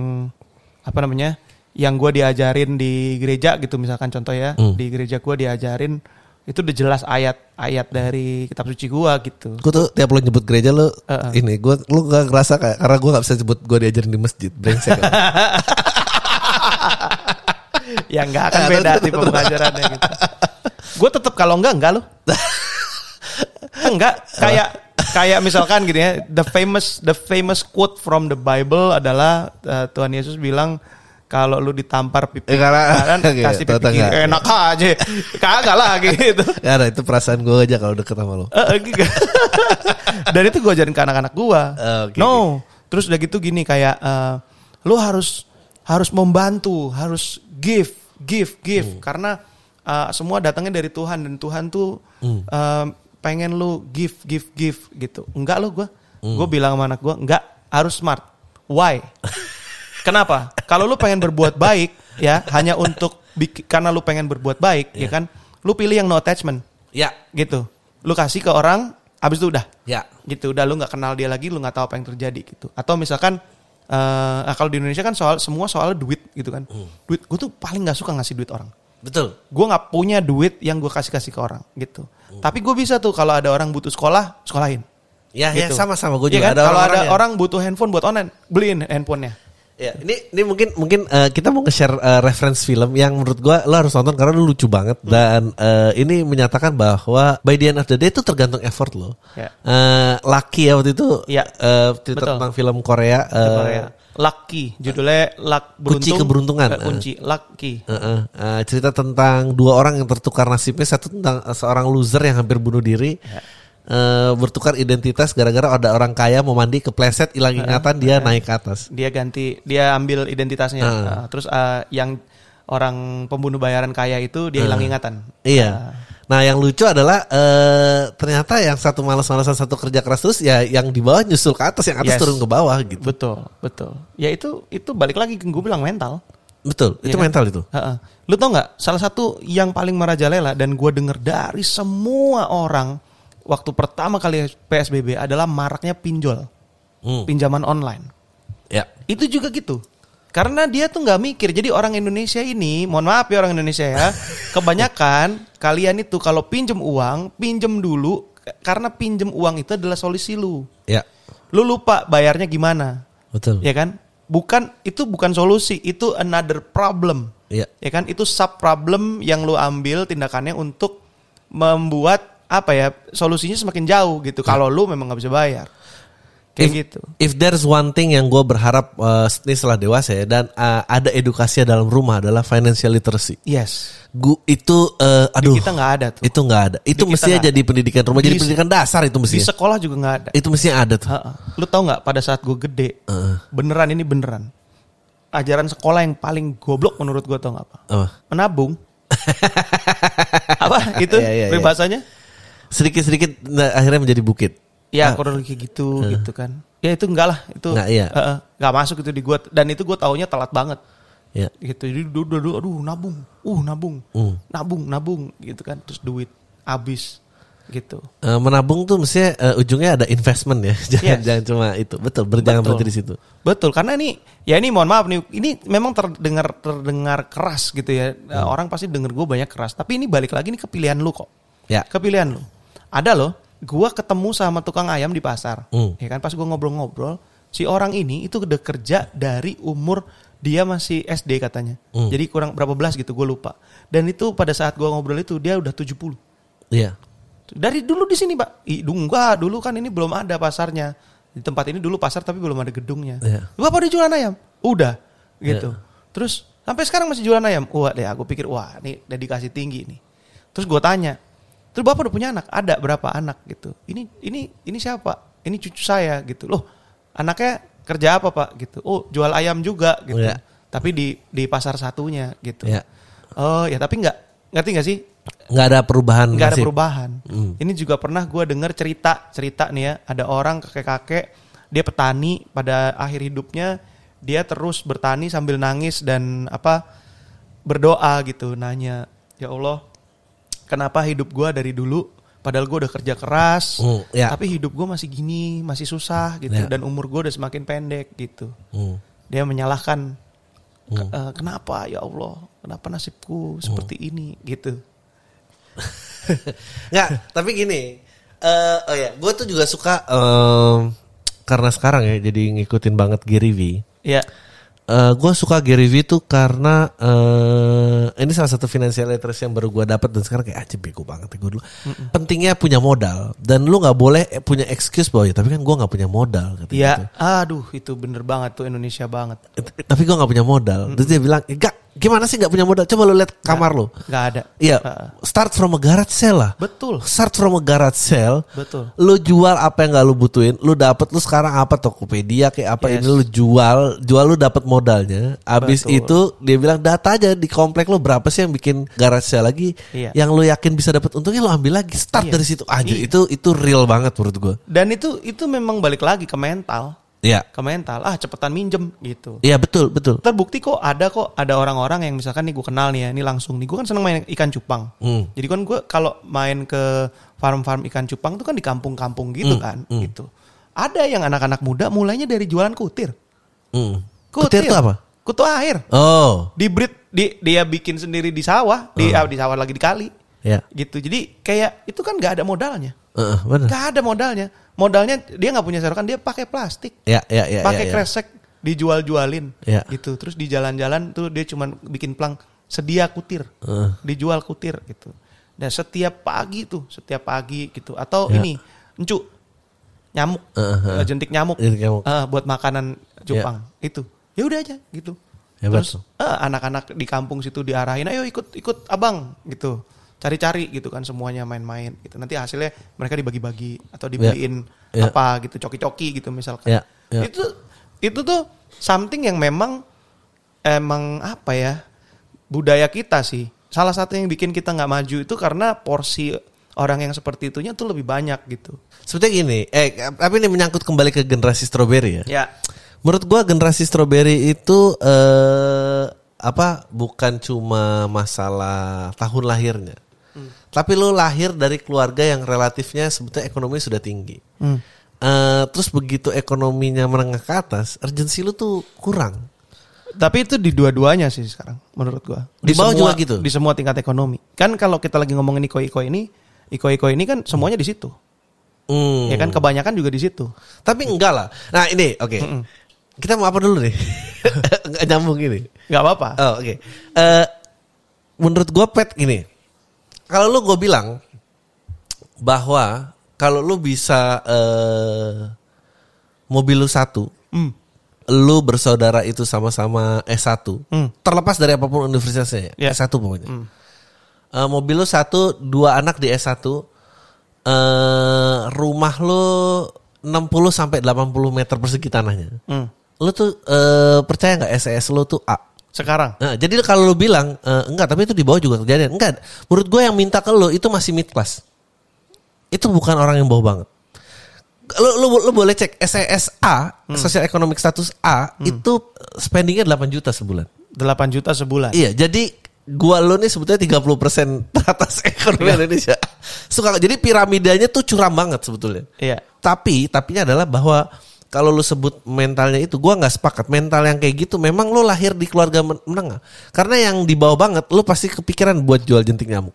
apa namanya? Yang gua diajarin di gereja gitu misalkan contoh ya, Hmm. di gereja gua diajarin itu udah jelas ayat-ayat dari kitab suci gua gitu. Gue tuh tiap lo nyebut gereja lo Uh-uh. ini gue lo gak ngerasa kayak karena gue gak bisa sebut gue diajarin di masjid brengsek. ya. nggak akan Ya, beda tipe betul. pengajarannya gitu. Gue tetap kalau enggak enggak loh. enggak kayak kayak misalkan gini ya, the famous the famous quote from the Bible adalah uh, Tuhan Yesus bilang kalau lu ditampar pipi Eh, karena- kanan Oke, kasih tahu-tahu pipi kiri nggak? enak aja. Kagak lah gitu. Gak ada itu perasaan gue aja kalau deket sama lo. Eh, eh, gitu. Dan itu gue ajarin ke anak-anak gue. Oh, oke, no, terus udah gitu gini kayak eh, lu harus harus membantu, harus give, give, give, Hmm. karena eh, semua datangnya dari Tuhan dan Tuhan tuh Hmm. eh, pengen lu give, give, give gitu. Enggak lo gue, Hmm. gue bilang sama anak gue, enggak harus smart. Why? Kenapa? Kalau lu pengen berbuat baik ya hanya untuk karena lu pengen berbuat baik Iya. ya kan, lu pilih yang no attachment Ya, gitu. Lu kasih ke orang, abis itu udah, ya. gitu. Udah lu nggak kenal dia lagi, lu nggak tahu apa yang terjadi gitu. Atau misalkan, eh nah kalau di Indonesia kan soal semua soal duit gitu kan. Hmm. Duit, gue tuh paling nggak suka ngasih duit orang. Betul. Gue nggak punya duit yang gue kasih kasih ke orang gitu. Hmm. Tapi gue bisa tuh kalau ada orang butuh sekolah, sekolahin. Ya, ya Gitu. sama-sama gue Iya juga kan? ada Kalau ada orang-orangnya. orang butuh handphone buat online, beliin handphonenya. Ya, ini ini mungkin mungkin eh, kita mau nge-share eh, reference film yang menurut gua lo harus nonton karena lu lucu banget dan eh, ini menyatakan bahwa by the end of the day itu tergantung effort lo. Ya. Eh, Lucky ya waktu itu Ya. eh, cerita Betul. tentang film Korea. eh, Korea. Lucky, judulnya Luck beruntung. Kunci keberuntungan. Eh, kunci Lucky. eh, eh, eh, cerita tentang dua orang yang tertukar nasibnya satu tentang seorang loser yang hampir bunuh diri. Eh, bertukar identitas gara-gara ada orang kaya mau mandi kepleset hilang ingatan dia naik ke atas. Dia ganti, dia ambil identitasnya. Ah. Nah, terus eh, yang orang pembunuh bayaran kaya itu dia hilang ingatan. Iya. Nah yang lucu adalah eh ternyata yang satu malas-malasan satu kerja keras terus ya yang di bawah nyusul ke atas yang atas Yes. turun ke bawah gitu. Betul, betul. Ya itu itu balik lagi ke gue bilang mental. Betul, itu Iya kan? mental itu. Heeh. Lu tau nggak? Salah satu yang paling merajalela dan gue denger dari semua orang waktu pertama kali PSBB adalah maraknya pinjol, Hmm. pinjaman online. Ya. Itu juga gitu. Karena dia tuh nggak mikir. Jadi orang Indonesia ini, mohon maaf ya orang Indonesia ya, kebanyakan kalian itu kalau pinjem uang, pinjem dulu karena pinjem uang itu adalah solusi lu. Ya. Lu lupa bayarnya gimana, Betul. ya kan? Bukan itu bukan solusi, itu another problem. Iya. Ya kan? Itu sub problem yang lu ambil tindakannya untuk membuat apa ya solusinya semakin jauh gitu. Kalau lu memang nggak bisa bayar, kayak If- gitu. If there's one thing yang gue berharap eh, ini setelah dewasa ya dan eh, ada edukasi dalam rumah adalah financial literacy. Yes. Gu itu Di aduh kita nggak ada tuh. itu nggak ada. Itu Di mestinya jadi pendidikan rumah, jadi Di- pendidikan dasar itu Di mestinya. sekolah juga nggak ada. Itu mestinya ada tuh. Ha-ha. Lu tau nggak pada saat gue gede, Heeh. beneran ini beneran. Ajaran sekolah yang paling goblok menurut gue tau nggak apa? Apa? Menabung. apa itu Iya, iya, iya. peribahasanya? Sedikit-sedikit nah, akhirnya menjadi bukit. Ya Ah. kurang lebih gitu gitu kan. Ya itu enggak lah itu Nggak, iya. Heeh. nggak masuk itu di gua dan itu gue taunya telat banget Ya. gitu. Jadi dulu dulu aduh nabung, uh nabung, Hmm. nabung nabung gitu kan terus duit habis gitu. Eh, menabung tuh mestinya eh, ujungnya ada investment ya. jangan Yes. jangan cuma itu. Betul, berjangan Betul. berhenti di situ. Betul, karena ini ya ini mohon maaf nih, ini memang terdengar terdengar keras gitu ya. Hmm. Orang pasti denger gue banyak keras, tapi ini balik lagi nih ke pilihan lu kok. Ya. Ke pilihan lu. Ada loh, gua ketemu sama tukang ayam di pasar. Hmm. Ya kan pas gua ngobrol-ngobrol, si orang ini itu udah kerja dari umur dia masih SD katanya. Hmm. Jadi kurang berapa belas gitu, gue lupa. Dan itu pada saat gua ngobrol itu dia udah 70. Iya. Dari dulu di sini, Pak. Ih, dulu enggak, dulu kan ini belum ada pasarnya. Di tempat ini dulu pasar tapi belum ada gedungnya. Iya. Bapak udah jualan ayam? Udah, gitu. Terus sampai sekarang masih jualan ayam? Wah, deh aku pikir wah, ini dedikasi tinggi nih. Terus gue tanya, terus Bapak udah punya anak? Ada berapa anak gitu? Ini ini ini siapa? Ini cucu saya gitu. Loh, anaknya kerja apa, Pak? gitu. Oh, jual ayam juga gitu. Iya. Tapi di di pasar satunya gitu. Iya. Oh, ya tapi enggak ngerti nggak sih? Nggak ada perubahan. nggak ada perubahan. Hmm. Ini juga pernah gue dengar cerita cerita nih ya, ada orang kakek-kakek dia petani pada akhir hidupnya dia terus bertani sambil nangis dan apa berdoa gitu, nanya ya Allah kenapa hidup gue dari dulu padahal gue udah kerja keras, Hmm, ya. tapi hidup gue masih gini, masih susah gitu Ya. dan umur gue udah semakin pendek gitu. Hmm. Dia menyalahkan "Ke- eh, kenapa ya Allah, kenapa nasibku seperti ini gitu. Nggak, tapi gini. eh oh ya, gue tuh juga suka em, karena sekarang ya jadi ngikutin banget Gary V. Ya. Gue suka Gary V tuh karena eh ini salah satu financial literacy yang baru gue dapat dan sekarang kayak aja bego banget ya gue dulu. Pentingnya punya modal dan lu nggak boleh punya excuse bahwa ya tapi kan gue nggak punya modal. kata gitu. Iya, aduh itu bener banget tuh Indonesia banget. Eh, Tapi gue nggak punya modal. Terus dia bilang, enggak gimana sih nggak punya modal? Coba lu lihat kamar lu. Gak ada. Iya, start from a garage sale lah. Betul. Start from a garage sale. Betul. Lu jual apa yang gak lu butuhin, lu dapet lu sekarang apa Tokopedia kayak apa Yes. ini lu jual, jual lu dapat modalnya. Abis Betul. itu dia bilang data aja di komplek lu berapa sih yang bikin garage sale lagi, Iya. yang lu yakin bisa dapat untungnya lu ambil lagi. Start Iya. dari situ aja. Iya. Itu itu real banget menurut gua. Dan itu itu memang balik lagi ke mental, Iya. ke mental. Ah cepetan minjem gitu. Iya betul betul. Terbukti kok ada kok ada orang-orang yang misalkan nih gue kenal nih ya, ini langsung nih gue kan seneng main ikan cupang. Hmm. Jadi kan gue kalau main ke farm-farm ikan cupang tuh kan di kampung-kampung gitu Hmm, kan, gitu. Ada yang anak-anak muda mulainya dari jualan kutir. Hmm. Kutir itu apa? Kutu air. Oh, Di breed di, dia bikin sendiri di sawah, di ah, di sawah lagi di kali. ya. Gitu. Jadi kayak itu kan nggak ada modalnya. Benar. Gak ada modalnya. Modalnya dia nggak punya serokan, dia pakai plastik, Ya, ya, ya. pakai ya, ya. kresek, dijual-jualin Ya. gitu. Terus di jalan-jalan tuh dia cuman bikin plang sedia kutir. Eh. Dijual kutir gitu. Dan setiap pagi tuh, setiap pagi gitu atau Ya. ini encu nyamuk, eh. eh, jentik nyamuk, Jentik nyamuk. Eh, buat makanan Jepang itu. Ya udah aja gitu. Hebat Terus tuh. eh, anak-anak di kampung situ diarahin, ayo ikut ikut abang gitu. Cari-cari gitu kan semuanya main-main gitu. Nanti hasilnya mereka dibagi-bagi atau dibeliin Ya. apa gitu, coki-coki gitu misalkan. Ya, ya. Itu itu tuh something yang memang emang apa ya budaya kita sih. Salah satu yang bikin kita nggak maju itu karena porsi orang yang seperti itunya tuh lebih banyak gitu. Sebetulnya gini, eh tapi ini menyangkut kembali ke generasi stroberi ya. Ya. Menurut gua generasi stroberi itu eh apa bukan cuma masalah tahun lahirnya. Tapi lu lahir dari keluarga yang relatifnya sebetulnya ekonomi sudah tinggi. Hmm. Eh, terus begitu ekonominya menengah ke atas, urgensi lu tuh kurang. Tapi itu di dua-duanya sih sekarang menurut gua. Di bawah juga gitu? Di semua tingkat ekonomi. Kan kalau kita lagi ngomongin iko-iko ini, iko-iko ini kan semuanya di situ. Hmm. Ya kan kebanyakan juga di situ. Tapi enggak lah. Nah ini, oke. Kita mau apa dulu nih? Enggak nyambung ini. nggak apa-apa. Oh, oke. Eh, menurut gua pet gini. Kalau lu gue bilang bahwa kalau lu bisa eh mobil lu satu, Hmm. lu bersaudara itu sama-sama S1, Hmm. terlepas dari apa pun universitasnya, Ya. S1 pokoknya. Eh, mobil lu satu, dua anak di S1, eh rumah lu 60 sampai 80 meter persegi tanahnya. Hmm. Lu tuh eh, percaya nggak SES lu tuh A? Sekarang. Nah, jadi kalau lu bilang eh, enggak, tapi itu di bawah juga kejadian. Enggak, menurut gue yang minta ke lu itu masih mid class. Itu bukan orang yang bawah banget. Lu, lu, lu boleh cek SES A, Social Economic Status A, itu spendingnya 8 juta sebulan. 8 juta sebulan. Iya, jadi gua lu nih sebetulnya 30% teratas ekonomi Indonesia. Suka jadi piramidanya tuh curam banget sebetulnya. Iya. Tapi tapinya adalah bahwa kalau lu sebut mentalnya itu gua nggak sepakat. Mental yang kayak gitu memang lu lahir di keluarga men- menengah. Karena yang di bawah banget lu pasti kepikiran buat jual jentik nyamuk.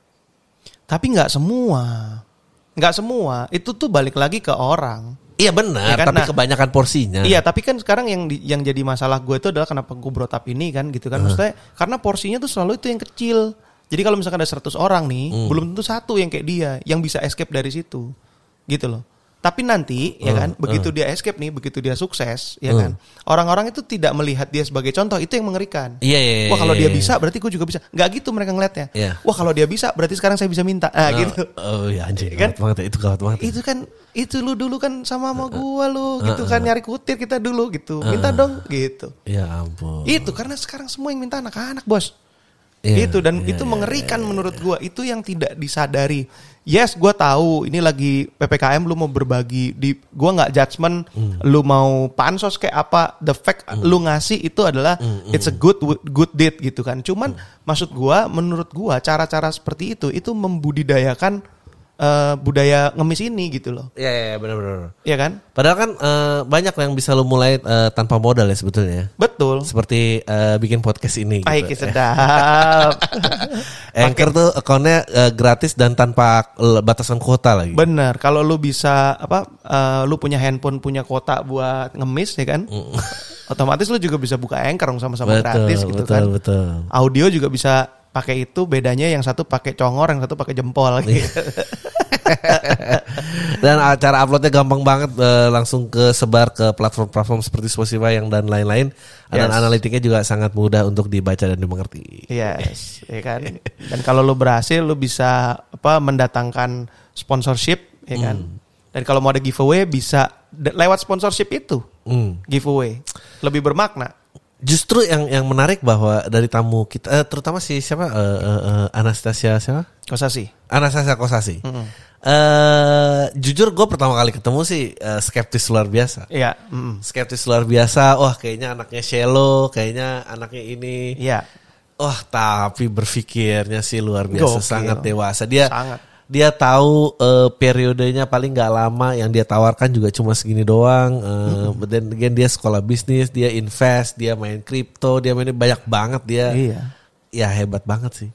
Tapi nggak semua. Nggak semua. Itu tuh balik lagi ke orang. Iya benar, Iya kan? tapi Nah, kebanyakan porsinya. Iya, tapi kan sekarang yang di- yang jadi masalah gue itu adalah kenapa gue brought up ini kan gitu kan. Maksudnya karena porsinya tuh selalu itu yang kecil. Jadi kalau misalkan ada 100 orang nih, belum tentu satu yang kayak dia yang bisa escape dari situ. Gitu loh. Tapi nanti ya kan, begitu dia escape nih, begitu dia sukses, ya kan. Orang-orang itu tidak melihat dia sebagai contoh, itu yang mengerikan. Iya, iya, iya, Wah, kalau iya, dia iya. bisa berarti gue juga bisa. Nggak gitu mereka ngeliatnya. Iya. Wah, kalau dia bisa berarti sekarang saya bisa minta. Ah, Oh, gitu. Oh iya anjing, Kan? banget ya. itu gawat banget. ya. itu kan itu lu dulu kan sama sama gua lu gitu kan nyari kutir kita dulu gitu minta dong gitu Ya ampun. itu karena sekarang semua yang minta anak-anak bos Iya, gitu dan iya, itu iya, mengerikan menurut gua. Itu yang tidak disadari. Yes gua tahu ini lagi ppkm lu mau berbagi di gua nggak judgement Hmm. lu mau pansos kayak apa. The fact lu ngasih itu adalah Hmm, it's a good good deed gitu kan. Cuman Hmm. maksud gua menurut gua cara-cara seperti itu itu membudidayakan eh, budaya ngemis ini gitu loh Iya, iya, benar-benar. Iya kan? Padahal kan eh, banyak yang bisa lu mulai eh, tanpa modal ya sebetulnya. Betul. Seperti eh, bikin podcast ini. Baik, gitu. sedap. Anchor tuh akunnya eh, gratis dan tanpa batasan kuota lagi. Bener. Kalau lu bisa apa? eh, lu punya handphone, punya kuota buat ngemis ya kan? Otomatis lu juga bisa buka Anchor sama-sama gratis gitu betul, kan. betul. Audio juga bisa pakai itu. Bedanya yang satu pakai congor, yang satu pakai jempol. Gitu. Dan acara uploadnya gampang banget eh, langsung ke sebar ke platform-platform seperti Spotify yang dan lain-lain. Dan Yes. analitiknya juga sangat mudah untuk dibaca dan dimengerti. Yes, ya kan. Dan kalau lu berhasil, lu bisa apa mendatangkan sponsorship, ya kan. Hmm. Dan kalau mau ada giveaway, bisa lewat sponsorship itu Hmm. giveaway lebih bermakna. Justru yang yang menarik bahwa dari tamu kita, eh, terutama si siapa eh, eh, eh, Anastasia siapa? Kosa sih. Anastasia Kosasi. Eh, jujur gue pertama kali ketemu sih eh, skeptis luar biasa. Iya. mm. Skeptis luar biasa. Wah kayaknya anaknya Shelo, kayaknya anaknya ini. Iya. Wah tapi berpikirnya sih luar biasa, Gokil. sangat dewasa. Dia Sangat. Dia tahu eh, periodenya paling nggak lama yang dia tawarkan juga cuma segini doang. Then again dia sekolah bisnis, dia invest, dia main kripto, dia main banyak banget dia. Iya. Ya hebat banget sih.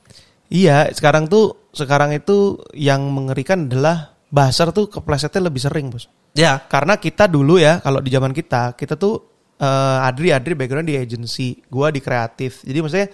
Iya, sekarang tuh sekarang itu yang mengerikan adalah buzzer tuh keplesetnya lebih sering, Bos. Ya. Karena kita dulu ya, kalau di zaman kita, kita tuh eh, Adri Adri background di agency, gua di kreatif. Jadi maksudnya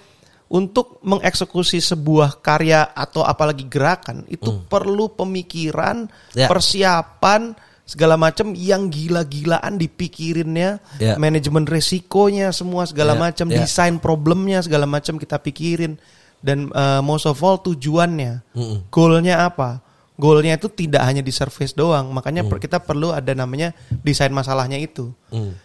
untuk mengeksekusi sebuah karya atau apalagi gerakan itu perlu pemikiran, Ya. persiapan segala macam yang gila-gilaan dipikirinnya, Ya. manajemen resikonya semua segala Ya, macam, ya. desain problemnya segala macam kita pikirin dan eh, most of all tujuannya, goalnya apa? Goalnya itu tidak hanya di surface doang, makanya per- kita perlu ada namanya desain masalahnya itu.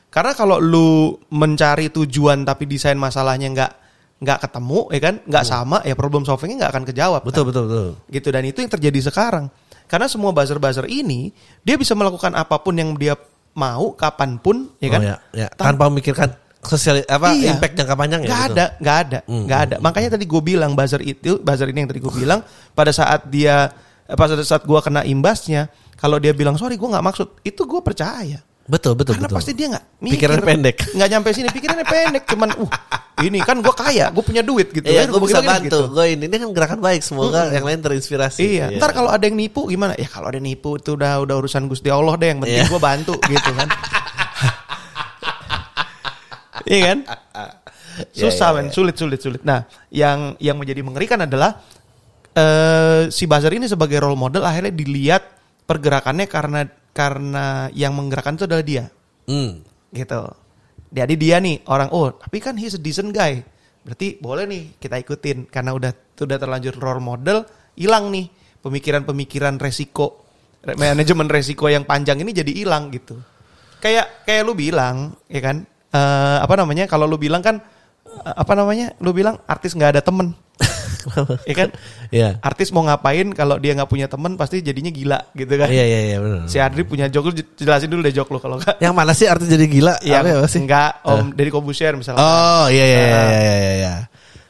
Karena kalau lu mencari tujuan tapi desain masalahnya nggak nggak ketemu, ya kan, nggak sama, ya problem solvingnya nggak akan kejawab. kan? Betul betul betul. gitu dan itu yang terjadi sekarang karena semua buzzer-buzzer ini dia bisa melakukan apa pun yang dia mau kapan pun ya kan Oh, ya, ya. Tan- Tanpa memikirkan sosial apa Iya. impact jangka panjang ya. nggak gitu. ada nggak ada nggak ada makanya tadi gue bilang buzzer itu buzzer ini yang tadi gue bilang pada saat dia eh, pada saat gue kena imbasnya kalau dia bilang sorry gue nggak maksud itu gue percaya Betul betul karena betul. pasti dia nggak Pikiran pendek. nggak nyampe sini pikirannya pendek cuman uh ini kan gue kaya gue punya duit gitu Iya, Ya, gue bisa bantu. gitu. Gue ini, ini kan gerakan baik. Semoga yang lain terinspirasi. Iya, ntar kalau ada yang nipu gimana? Ya kalau ada yang nipu itu udah udah urusan Gusti Allah deh yang penting Iya. gue bantu gitu kan. iya kan? Susah iya, men, sulit sulit sulit. Nah, yang yang menjadi mengerikan adalah eh si buzzer ini sebagai role model akhirnya dilihat pergerakannya karena karena yang menggerakkan itu adalah dia Hmm. gitu. Jadi dia nih orang oh tapi kan he's a decent guy. Berarti boleh nih kita ikutin karena udah udah terlanjur role model hilang nih pemikiran-pemikiran resiko re- manajemen resiko yang panjang ini jadi hilang gitu. Kayak kayak lu bilang ya kan eh, apa namanya kalau lu bilang kan eh, apa namanya lu bilang artis nggak ada temen ya kan Iya. artis mau ngapain kalau dia nggak punya temen pasti jadinya gila gitu kan Iya iya iya benar. si Adri punya jok lu jelasin dulu deh jok lu kalau Yang mana sih arti jadi gila? Iya, ya, enggak Om Deddy Kobusier misalnya. Oh iya iya iya iya iya.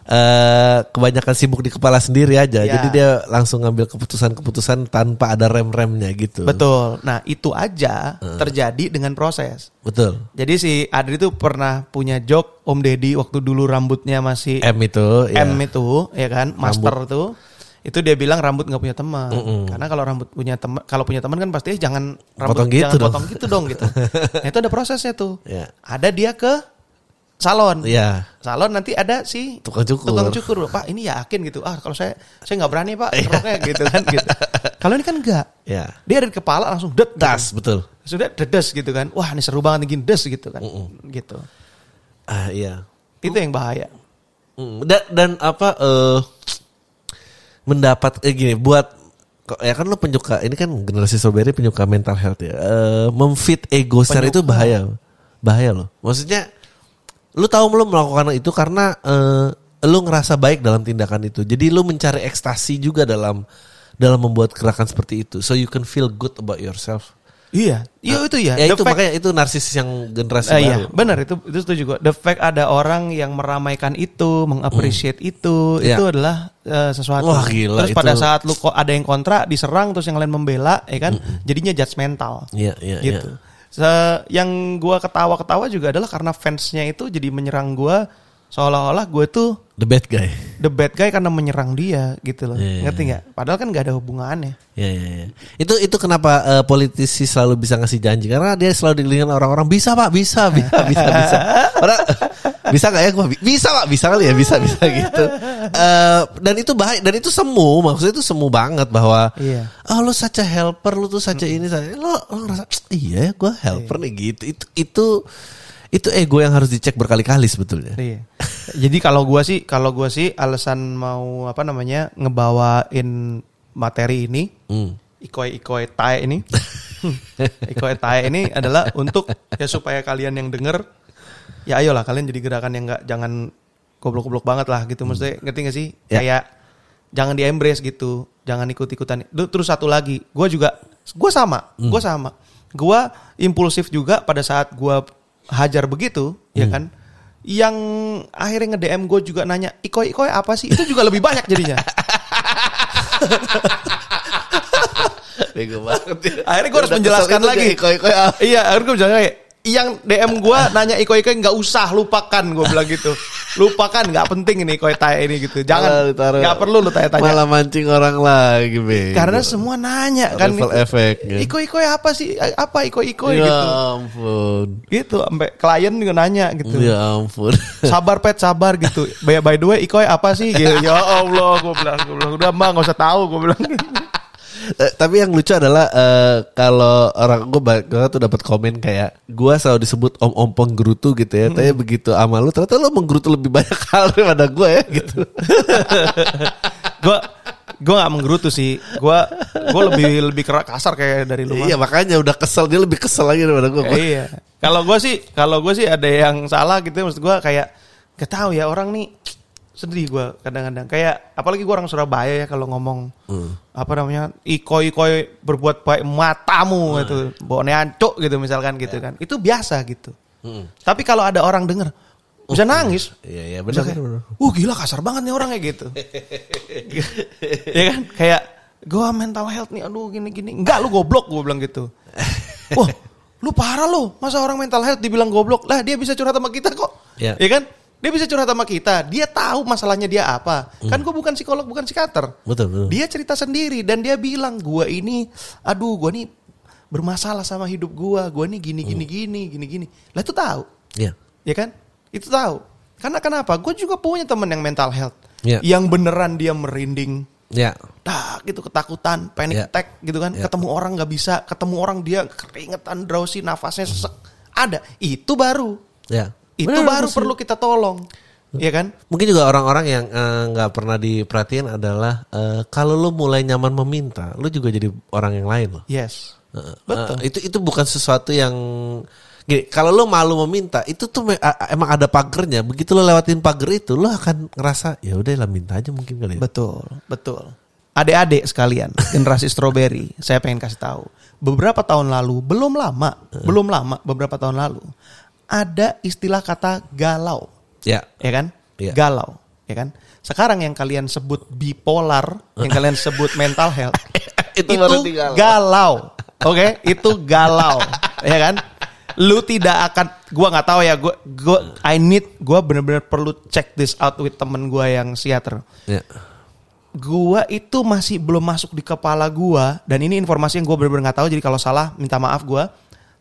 Eh, kebanyakan sibuk di kepala sendiri aja. Iya. Jadi dia langsung ngambil keputusan-keputusan tanpa ada rem-remnya gitu. Betul. Nah, itu aja terjadi dengan proses. Betul. Jadi si Adri itu pernah punya joke Om Deddy waktu dulu rambutnya masih M itu ya. M itu, ya kan, master tuh. Itu dia bilang rambut nggak punya teman. Karena kalau rambut punya teman, kalau punya teman kan pasti "Eh, jangan rambut Potong gitu jangan dong." potong gitu dong gitu. nah, itu ada prosesnya tuh. Iya. Ada dia ke salon. Iya. Salon nanti ada si Tukang cukur. Tukang cukur. Pak, ini yakin gitu. Ah, kalau saya saya nggak berani, Pak. Keroknya gitu kan gitu. Kalau ini kan enggak. Iya. Dia dari kepala langsung det Das gitu. betul. Sudah dedes gitu kan. Wah, ini seru banget nih des gitu kan. Gitu. Ah iya. Itu yang bahaya. Mm, Dan, dan apa eh mendapat eh gini buat ya kan lo penyuka ini kan generasi strawberry penyuka mental health ya. Eh, memfit ego secara itu bahaya. Bahaya loh. Maksudnya lu tahu lu melakukan itu karena eh, lu ngerasa baik dalam tindakan itu. Jadi lu mencari ekstasi juga dalam dalam membuat gerakan seperti itu. So you can feel good about yourself. Iya. Iya itu ya. Ya itu fact- makanya itu narsis yang generasi Eh, baru. iya, benar itu itu setuju gue. The fact ada orang yang meramaikan itu, mengappreciate itu, Iya. itu adalah eh, sesuatu. Wah, gila, terus pada itu- saat lu kok ada yang kontra, diserang terus yang lain membela, ya kan? Jadinya judgmental. Iya, iya, gitu. iya. Se- yang gua ketawa-ketawa juga adalah karena fansnya itu jadi menyerang gua seolah-olah gue tuh The bad guy. the bad guy karena menyerang dia gitu loh. Iya, Ngerti nggak? Padahal kan nggak ada hubungannya. Ya, ya, ya. Itu itu kenapa eh, politisi selalu bisa ngasih janji karena dia selalu dikelilingi orang-orang bisa pak bisa bisa bisa bisa. Orang bisa nggak ya gua Bi- bisa pak bisa kali ya bisa bisa gitu. Eh, dan itu bahaya dan itu semu maksudnya itu semu banget bahwa Iya. oh lu saja helper lu tuh saja ini saja lo lo ngerasa iya ya gue helper nih gitu itu itu itu ego yang harus dicek berkali-kali sebetulnya. Iya. Jadi kalau gua sih, kalau gua sih alasan mau apa namanya ngebawain materi ini, Hmm. ikoi-ikoi tae ini, ikoi tae ini adalah untuk ya supaya kalian yang denger, ya ayolah kalian jadi gerakan yang nggak jangan goblok-goblok banget lah gitu, maksudnya ngerti gak sih? Ya. Kayak jangan di embrace gitu, jangan ikut-ikutan. Terus satu lagi, gua juga, gua sama, gua sama, gua impulsif juga pada saat gua hajar begitu, ya kan? Yang akhirnya nge-DM gue juga nanya, ikoi ikoi apa sih? Itu juga lebih banyak jadinya. Bego banget ya. Akhirnya gue harus menjelaskan lagi. iya, akhirnya gue menjelaskan kayak yang DM gue nanya Iko Iko nggak usah lupakan gue bilang gitu. Lupakan nggak penting ini Iko Itae ini gitu. Jangan nggak perlu lu tanya-tanya. Malah mancing orang lagi, Be. karena semua nanya kan level efek. ya. Iko Iko apa sih? Apa Iko Iko Ya gitu. ampun. gitu sampai klien juga nanya gitu. Ya ampun. sabar pet sabar gitu. By, by the way Iko apa sih? gitu. Ya Allah gue bilang gue bilang udah mah nggak usah tahu gue bilang tapi yang lucu adalah eh, kalau orang gue banget tuh dapat komen kayak gue selalu disebut om om penggerutu gitu ya. Tapi begitu sama lu ternyata lu menggerutu lebih banyak hal daripada gue ya gitu. gue gue nggak menggerutu sih gue gue lebih lebih kasar kayak dari lu. Iya makanya udah kesel dia lebih kesel lagi daripada gue. Eh, iya. Kalau gue sih, kalau gue sih ada yang salah gitu, maksud gue kayak gak tahu ya orang nih sedih gue kadang-kadang. Kayak apalagi gue orang Surabaya ya kalau ngomong apa namanya ikoi ikoi berbuat baik matamu gitu, bone ancuk gitu misalkan gitu kan. Itu biasa gitu. Tapi kalau ada orang denger bisa nangis. Iya iya Bisa benar uh gila kasar banget nih orangnya gitu. ya kan? Kayak gua mental health nih, aduh gini gini. Enggak lu goblok gua bilang gitu. Wah, lu parah lu. Masa orang mental health dibilang goblok? Lah dia bisa curhat sama kita kok. Ya. Ya kan? Dia bisa curhat sama kita. Dia tahu masalahnya dia apa. Kan gua bukan psikolog, bukan psikiater. Betul betul. Dia cerita sendiri dan dia bilang gua ini aduh gua nih bermasalah sama hidup gua. Gua nih gini gini gini gini gini. Lah itu tahu. Iya. Ya kan? Itu tahu. Karena kenapa? Gue juga punya temen yang mental health. Iya. Yang beneran dia merinding. Ya. Dah gitu ketakutan, panic Iya. attack gitu kan. Iya. Ketemu orang nggak bisa, ketemu orang dia keringetan, drowsy, nafasnya sesek. Ada. Itu baru. Ya. Itu Benar, baru perlu kita tolong. Iya kan? Mungkin juga orang-orang yang eh, nggak pernah diperhatiin adalah eh, kalau lu mulai nyaman meminta, lu juga jadi orang yang lain loh. Yes. Eh, Betul. eh, itu itu bukan sesuatu yang gini. Kalau lu malu meminta, itu tuh me- emang ada pagernya. Begitu lu lewatin pagar itu, lu akan ngerasa ya udah lah minta aja mungkin kali. Ya. Betul, betul. Adik-adik sekalian, generasi strawberry, saya pengen kasih tahu. Beberapa tahun lalu, belum lama, belum lama, beberapa tahun lalu, ada istilah kata galau. Ya. ya kan? Iya. Galau, ya kan? Sekarang yang kalian sebut bipolar, yang kalian sebut mental health, Itu itu, galau. galau. Oke, itu galau, ya kan? Lu tidak akan, gua nggak tahu ya, gua, gua, I need, gua bener-bener perlu check this out with temen gua yang psikiater. Ya. Gua itu masih belum masuk di kepala gua dan ini informasi yang gua bener-bener nggak tahu. Jadi kalau salah minta maaf gua.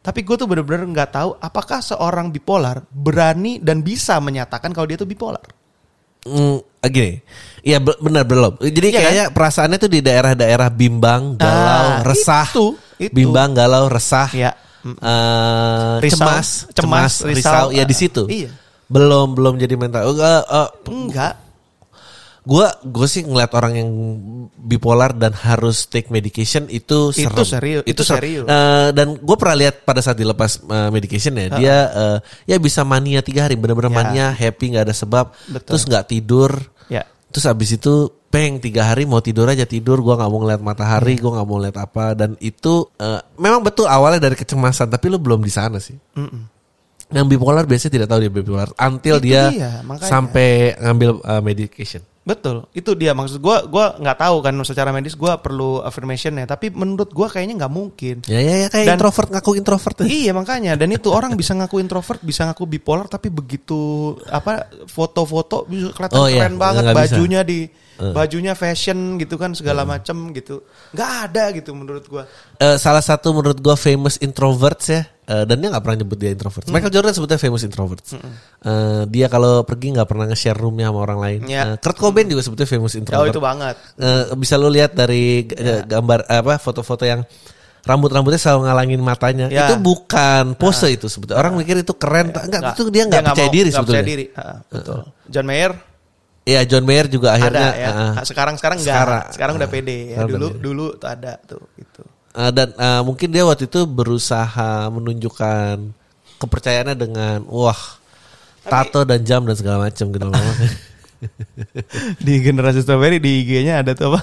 Tapi gue tuh bener-bener nggak tahu apakah seorang bipolar berani dan bisa menyatakan kalau dia tuh bipolar. Mm, gini. Iya be- benar belum. Jadi Iya kayaknya perasaannya tuh di daerah-daerah bimbang, galau, Ah, resah. itu, itu. Bimbang, galau, resah. Ya. eh, Risau, cemas, cemas, cemas, risau, risau. ya di situ. Iya. Belum belum jadi mental. Uh, uh, Enggak. Gue gue sih ngeliat orang yang bipolar dan harus take medication itu serem. Itu serius, itu serius. Eh, dan gue pernah lihat pada saat dilepas eh, medication ya dia eh, ya bisa mania tiga hari bener-bener Ya. mania happy nggak ada sebab Betul. terus nggak tidur Ya. terus abis itu peng tiga hari mau tidur aja tidur gue nggak mau ngeliat Hmm. matahari gue nggak mau ngeliat apa dan itu eh, memang betul awalnya dari kecemasan tapi lu belum di sana sih yang bipolar biasanya tidak tahu dia bipolar until Itu dia, dia, makanya. sampai ngambil eh, medication Betul, itu dia maksud gua gua nggak tahu kan secara medis gua perlu affirmation ya, tapi menurut gua kayaknya nggak mungkin. Ya ya ya kayak Dan- introvert ngaku introvert. Iya makanya dan itu orang bisa ngaku introvert, bisa ngaku bipolar tapi begitu apa foto-foto bisa kelihatan Oh, iya. keren banget Nggak bisa. bajunya di bajunya fashion gitu kan segala macem gitu. nggak ada gitu menurut gua. Eh, salah satu menurut gua famous introverts ya. Eh, dan dia nggak pernah nyebut dia introvert. Michael Jordan sebutnya famous introverts. Eh, dia kalau pergi nggak pernah nge-share roomnya sama orang lain. Ya. Eh, Kurt Cobain juga sebutnya famous Oh introvert. itu banget. Eh, bisa lu lihat dari g- eh, gambar apa foto-foto yang rambut-rambutnya selalu ngalangin matanya. Ya. Itu bukan pose itu sebetulnya. Orang mikir itu keren, enggak, itu dia nggak percaya mau- diri sebetulnya. percaya diri. Ha, betul. John Mayer Iya, John Mayer juga akhirnya ada ya. Nah, sekarang sekarang enggak. sekarang. Sekarang, udah Ah, pede ya. sekarang Dulu udah dulu tuh ada tuh gitu. Uh, dan uh, mungkin dia waktu itu berusaha menunjukkan kepercayaannya dengan wah tato dan jam dan segala macam gitu loh. di generasi strawberry di IG-nya ada tuh apa?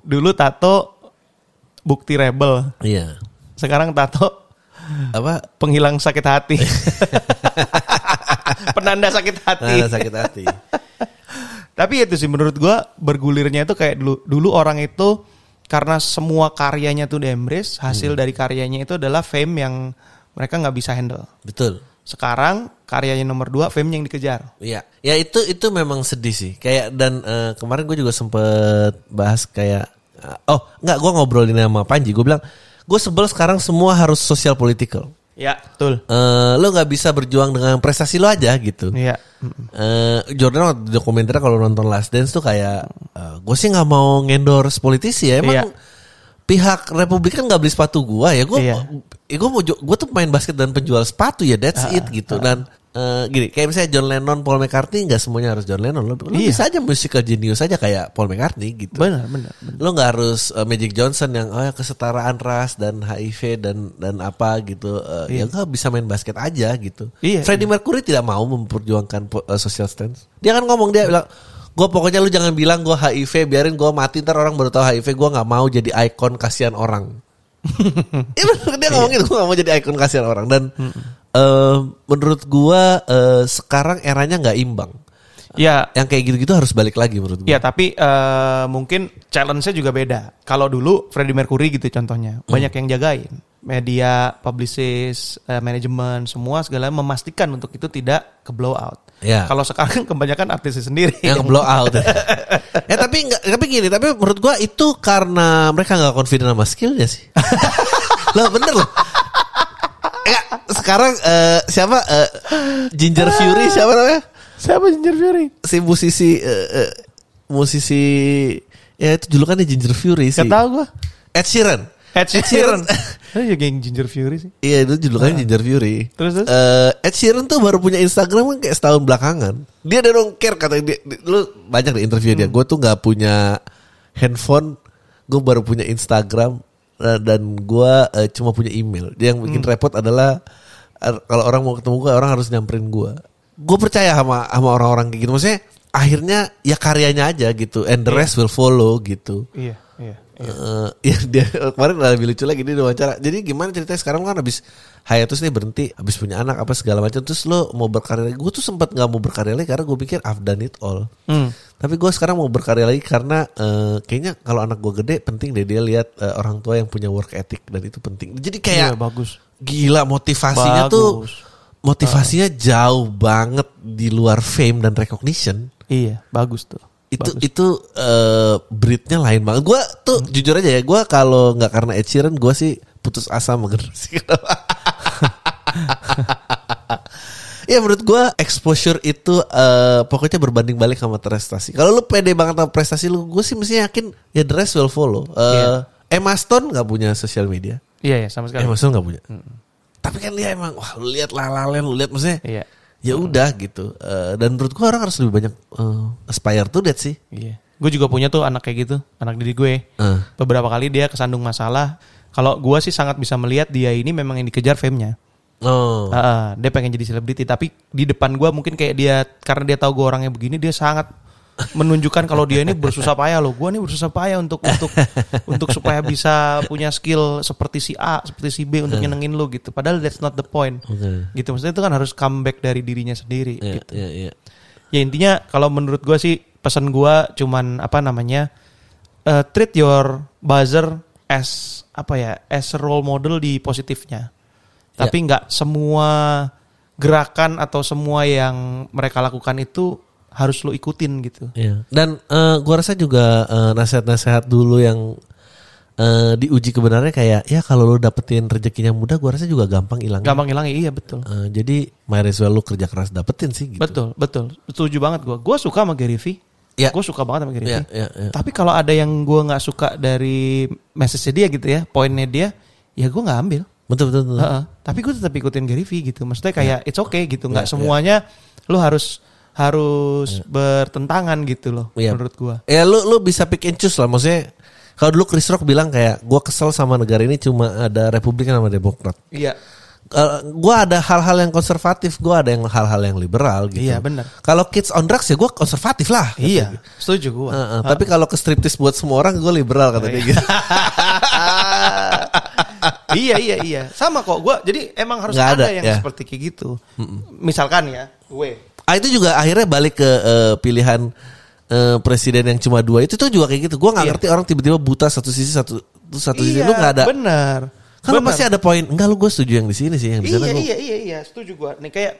Dulu tato bukti rebel. Iya. Sekarang tato Apa? penghilang sakit hati. Penanda sakit hati. Nah, sakit hati. Tapi itu sih menurut gua bergulirnya itu kayak dulu dulu orang itu karena semua karyanya tuh di embrace, hasil dari karyanya itu adalah fame yang mereka nggak bisa handle. Betul. Sekarang karyanya nomor dua, fame-nya yang dikejar. Iya, ya itu itu memang sedih sih. Kayak dan eh, kemarin gue juga sempet bahas kayak eh, oh nggak gue ngobrolin sama Panji. Gue bilang gue sebel sekarang semua harus sosial political. Ya, betul. Eh lo nggak bisa berjuang dengan prestasi lo aja gitu. Iya. Eh Jordan waktu dokumenter kalau nonton Last Dance tuh kayak gue sih nggak mau ngendorse politisi ya emang Iya. pihak Republikan nggak beli sepatu gua ya gue Iya. ya gue mau gue tuh main basket dan penjual sepatu ya that's it gitu dan eh, gini kayak misalnya John Lennon Paul McCartney nggak semuanya harus John Lennon. Lo, lo Iya. bisa aja musical genius aja kayak Paul McCartney gitu. Benar, benar, benar. lo nggak harus eh, Magic Johnson yang oh ya kesetaraan ras dan HIV dan dan apa gitu. Eh, ya nggak bisa main basket aja gitu. Iya, Freddie Mercury tidak mau memperjuangkan eh, social stance. Dia kan ngomong dia bilang gue pokoknya lu jangan bilang gue HIV biarin gue mati ntar orang baru tahu HIV gue nggak mau jadi ikon kasihan orang. Iya bener, dia ngomong gitu gue gak mau jadi ikon kasihan orang. Dan eh, menurut gue eh, sekarang eranya nggak imbang Ya, yang kayak gitu-gitu harus balik lagi menurut gue ya tapi eh, mungkin challenge-nya juga beda. Kalau dulu Freddie Mercury gitu contohnya, banyak yang jagain. Media, publicist, eh, manajemen, semua segala memastikan untuk itu tidak ke blow out. Ya. Kalau sekarang kebanyakan artis sendiri yang blow out. ya tapi enggak tapi gini, tapi menurut gua itu karena mereka nggak confident sama skillnya sih. Loh bener loh. Ya, sekarang eh, siapa eh, Ginger Fury siapa namanya? Siapa Ginger Fury? Si musisi eh, eh, musisi ya itu julukannya Ginger Fury sih. Gak tau gue. Ed Sheeran. Ed Sheeran. Ya geng Ginger Fury sih. Iya itu julukannya Ginger Fury. Terus, terus? Eh, Ed Sheeran tuh baru punya Instagram kan kayak setahun belakangan. Dia ada don't care katanya dia. dia- Lu banyak di interview dia. Gue tuh nggak punya handphone. Gue baru punya Instagram dan gue eh, cuma punya email. Dia yang bikin repot adalah eh, kalau orang mau ketemu gue orang harus nyamperin gue. Gue percaya sama sama orang-orang kayak gitu. Maksudnya akhirnya ya karyanya aja gitu. And the rest will follow gitu. Iya, iya. Eh, ya dia kemarin lebih lucu lagi dia wawancara. Jadi gimana ceritanya sekarang kan habis hiatus nih berhenti, habis punya anak apa segala macam. Terus lo mau berkarya lagi? Gue tuh sempat nggak mau berkarya lagi karena gue pikir I've done it all. Hmm. Tapi gue sekarang mau berkarya lagi karena eh, kayaknya kalau anak gue gede penting deh dia lihat eh, orang tua yang punya work ethic dan itu penting. Jadi kayak Iya, bagus. gila motivasinya tuh Bagus. motivasinya jauh banget di luar fame dan recognition Iya, bagus tuh. Itu Bagus. itu eh breednya lain banget. Gue tuh jujur aja ya, gue kalau nggak karena Ed Sheeran, gue sih putus asa sama generasi kedua. Ya menurut gue exposure itu eh pokoknya berbanding balik sama prestasi. Kalau lu pede banget sama prestasi lu, gue sih mesti yakin ya the rest will follow. Eh Iya. Emma Stone nggak punya sosial media. Iya, iya, sama sekali. Emma Stone nggak punya. Tapi kan dia emang wah lu lihat lalalen, lu lihat maksudnya. Iya. Ya udah gitu. Eh, dan menurut gue orang harus lebih banyak eh, aspire to that sih. Iya. Gue juga punya tuh anak kayak gitu, anak diri gue. Eh. Beberapa kali dia kesandung masalah. Kalau gue sih sangat bisa melihat dia ini memang yang dikejar fame-nya. Oh. Ah, dia pengen jadi selebriti, tapi di depan gue mungkin kayak dia karena dia tahu gue orangnya begini, dia sangat menunjukkan kalau dia ini bersusah payah loh. Gue nih bersusah payah untuk untuk untuk supaya bisa punya skill seperti si A, seperti si B untuk nyenengin lo gitu. Padahal that's not the point. Oke. Gitu maksudnya itu kan harus comeback dari dirinya sendiri Iya, gitu. iya, iya. Ya intinya kalau menurut gue sih pesan gue cuman apa namanya eh, treat your buzzer as apa ya as role model di positifnya. Tapi nggak semua gerakan atau semua yang mereka lakukan itu harus lo ikutin gitu. Iya. Dan eh, gua rasa juga eh, nasihat-nasihat dulu yang eh, diuji kebenarannya kayak ya kalau lu dapetin rezekinya mudah gua rasa juga gampang hilang. Gampang hilang iya betul. jadi might as well lu kerja keras dapetin sih gitu. Betul, betul. Setuju banget gue. Gue suka sama Gary Vee. Ya. Gue suka banget sama Gary Iya, Vee. iya, iya. Tapi kalau ada yang gue nggak suka dari message dia gitu ya, poinnya dia, ya gue nggak ambil. Betul betul. betul. Heeh. Tapi gue tetap ikutin Gary Vee gitu. Maksudnya kayak Iya. it's okay gitu. Nggak Ya, semuanya lu harus harus bertentangan gitu loh Iya. menurut gue. Ya lu lu bisa pick and choose lah maksudnya. Kalau dulu Chris Rock bilang kayak gua kesel sama negara ini cuma ada Republikan sama Demokrat. Iya. Eh, gua ada hal-hal yang konservatif, gua ada yang hal-hal yang liberal gitu. Iya, benar. Kalau kids on drugs ya gua konservatif lah. Iya. Setuju gue. Heeh, tapi kalau ke striptis buat semua orang gue liberal kata dia gitu. iya iya iya. Sama kok. Gue jadi emang harus Nggak ada, ada, yang ya. seperti kayak gitu. Misalkan ya, gue. Ah itu juga akhirnya balik ke eh, pilihan eh, presiden yang cuma dua itu tuh juga kayak gitu. Gue nggak Iya. ngerti orang tiba-tiba buta satu sisi satu satu sisi iya, lu nggak ada. Benar. Kalau Benar. pasti ada poin. Enggak lu gue setuju yang di sini sih yang di sana Iya gua- iya iya iya setuju gua. Nih kayak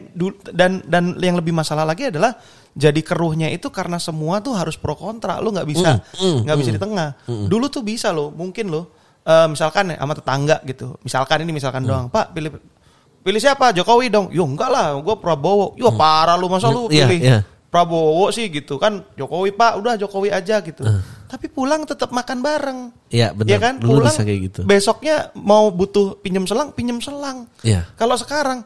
dan dan yang lebih masalah lagi adalah jadi keruhnya itu karena semua tuh harus pro kontra. Lu nggak bisa Mm, nggak bisa di tengah. Dulu tuh bisa lo, mungkin lo eh, misalkan sama tetangga gitu. Misalkan ini misalkan doang, Pak pilih pilih siapa? Jokowi dong. Yo enggak lah, gua Prabowo. Yo parah lu masa lu iya, pilih iya. Prabowo sih gitu kan. Jokowi Pak, udah Jokowi aja gitu. Tapi pulang tetap makan bareng. Iya, benar. Ya kan? Dulu pulang bisa kayak gitu. besoknya mau butuh pinjem selang, pinjem selang. Iya. Kalau sekarang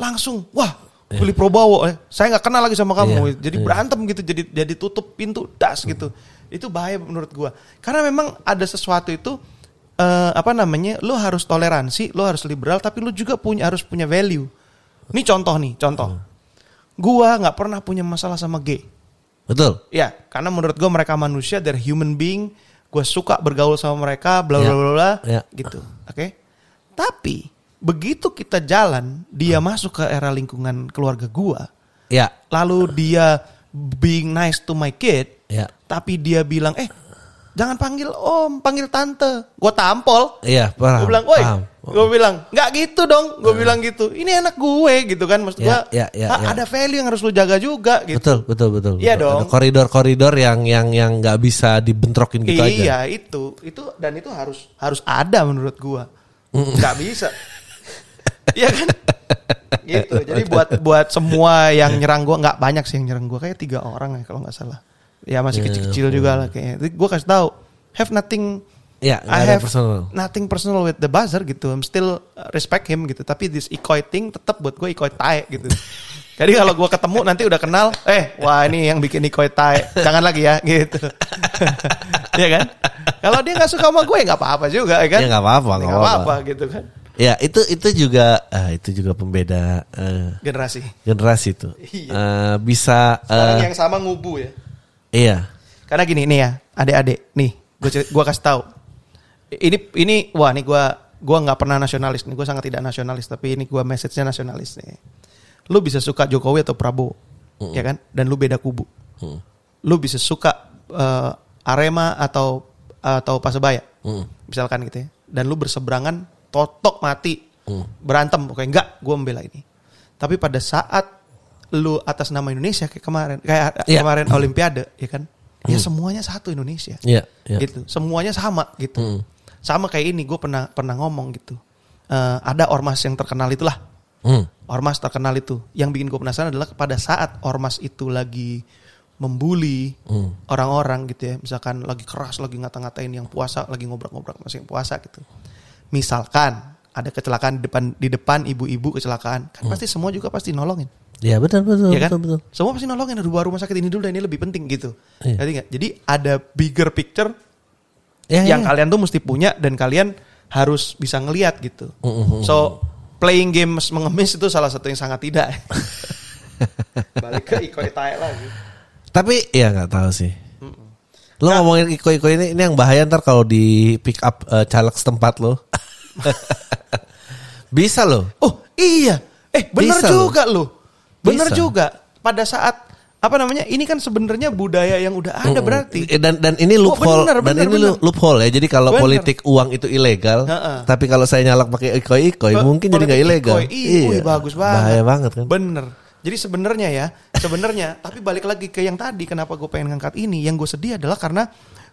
langsung, wah pilih Prabowo, eh, saya nggak kenal lagi sama kamu, Iya, jadi iya. berantem gitu, jadi jadi tutup pintu das gitu. Itu bahaya menurut gua. Karena memang ada sesuatu itu eh, apa namanya, lo harus toleransi, lo harus liberal, tapi lo juga punya harus punya value. Ini contoh nih, contoh. Gua nggak pernah punya masalah sama gay. Betul. Ya, karena menurut gue mereka manusia, they're human being. Gue suka bergaul sama mereka, bla bla Ya. bla bla, Ya. gitu. Oke. Tapi begitu kita jalan, dia masuk ke era lingkungan keluarga gua, Ya. lalu dia being nice to my kid, Ya. tapi dia bilang, eh jangan panggil om, panggil tante. Gue tampol. Iya, paham. Gue bilang, woi, gue bilang, nggak gitu dong. Gue bilang gitu. Ini anak gue gitu kan, maksud Ya, gue. ya, ya, ya. Ada value yang harus lu jaga juga gitu. Betul, betul, betul. Iya dong. Ada koridor-koridor yang yang yang nggak bisa dibentrokin gitu aja. iya itu itu dan itu harus harus ada menurut gua nggak bisa Iya kan gitu jadi buat buat semua yang nyerang gua nggak banyak sih yang nyerang gua kayak tiga orang ya kalau nggak salah ya masih Ya, kecil-kecil juga lah kayaknya. Jadi gua kasih tahu have nothing. Nggak I have personal. nothing personal with the buzzer gitu. I'm still uh, respect him gitu. Tapi this ikoy thing tetap buat gue ikoy tae gitu. Jadi kalau gua ketemu nanti udah kenal eh wah ini yang bikin ikoy tae. Jangan lagi ya gitu. Iya kan? Kalau dia nggak suka sama gue nggak apa-apa juga ya kan? Ya, nggak apa-apa, Ya, nggak apa-apa. gitu kan? Ya, itu itu juga ah, itu juga pembeda eh, generasi. generasi itu. Iya. Eh, bisa sekarang eh, yang sama ngubu ya iya. Karena gini nih ya, adik-adik, nih, gue gua kasih tahu. Ini ini wah nih gue gua nggak pernah nasionalis nih, gue sangat tidak nasionalis, tapi ini gue message-nya nasionalis nih. Lu bisa suka Jokowi atau Prabowo, ya kan? Dan lu beda kubu. Mm. Lu bisa suka eh, Arema atau atau Pasebaya, Mm. misalkan gitu ya. Dan lu berseberangan, totok mati, Mm. berantem, oke enggak, gue membela ini. Tapi pada saat lu atas nama Indonesia kayak kemarin, kayak Iya. kemarin Olimpiade, ya kan? Ya semuanya satu Indonesia. Iya, iya. Gitu. Semuanya sama gitu. Mm. Sama kayak ini gue pernah pernah ngomong gitu. Eh, ada ormas yang terkenal itulah. Hmm. Ormas terkenal itu. Yang bikin gue penasaran adalah pada saat ormas itu lagi membuli Hmm. orang-orang gitu ya. Misalkan lagi keras, lagi ngata-ngatain yang puasa, lagi ngobrak-ngobrak masih yang puasa gitu. Misalkan ada kecelakaan di depan di depan ibu-ibu kecelakaan, kan pasti semua juga pasti nolongin. Ya betul betul ya kan? betul betul. Semua pasti nolongin aduh rumah sakit ini dulu dan ini lebih penting gitu. Iya. Ngerti nggak? Jadi ada bigger picture Ya, yang ya. kalian tuh mesti punya dan kalian harus bisa ngelihat gitu. Mm-mm. So playing games mengemis itu salah satu yang sangat tidak. Balik ke Iko Itae lagi. Tapi ya nggak tahu sih. Lo ngomongin iko-iko ini ini yang bahaya ntar kalau di pick up eh, caleg setempat lo. Bisa lo. Oh iya, eh bener Bisa juga loh. Bener Bisa. juga. Pada saat apa namanya? Ini kan sebenarnya budaya yang udah ada berarti. Eh, Dan dan ini loophole bener, dan bener, ini bener. lo- loophole ya. Jadi kalau Bener. politik uang itu ilegal, Ha-ha. tapi kalau saya nyalak pakai iko-iko ya mungkin jadi nggak ilegal. Wih, bagus banget. Bahaya banget kan. Bener. Jadi sebenarnya ya, sebenarnya, tapi balik lagi ke yang tadi, kenapa gue pengen ngangkat ini? Yang gue sedih adalah karena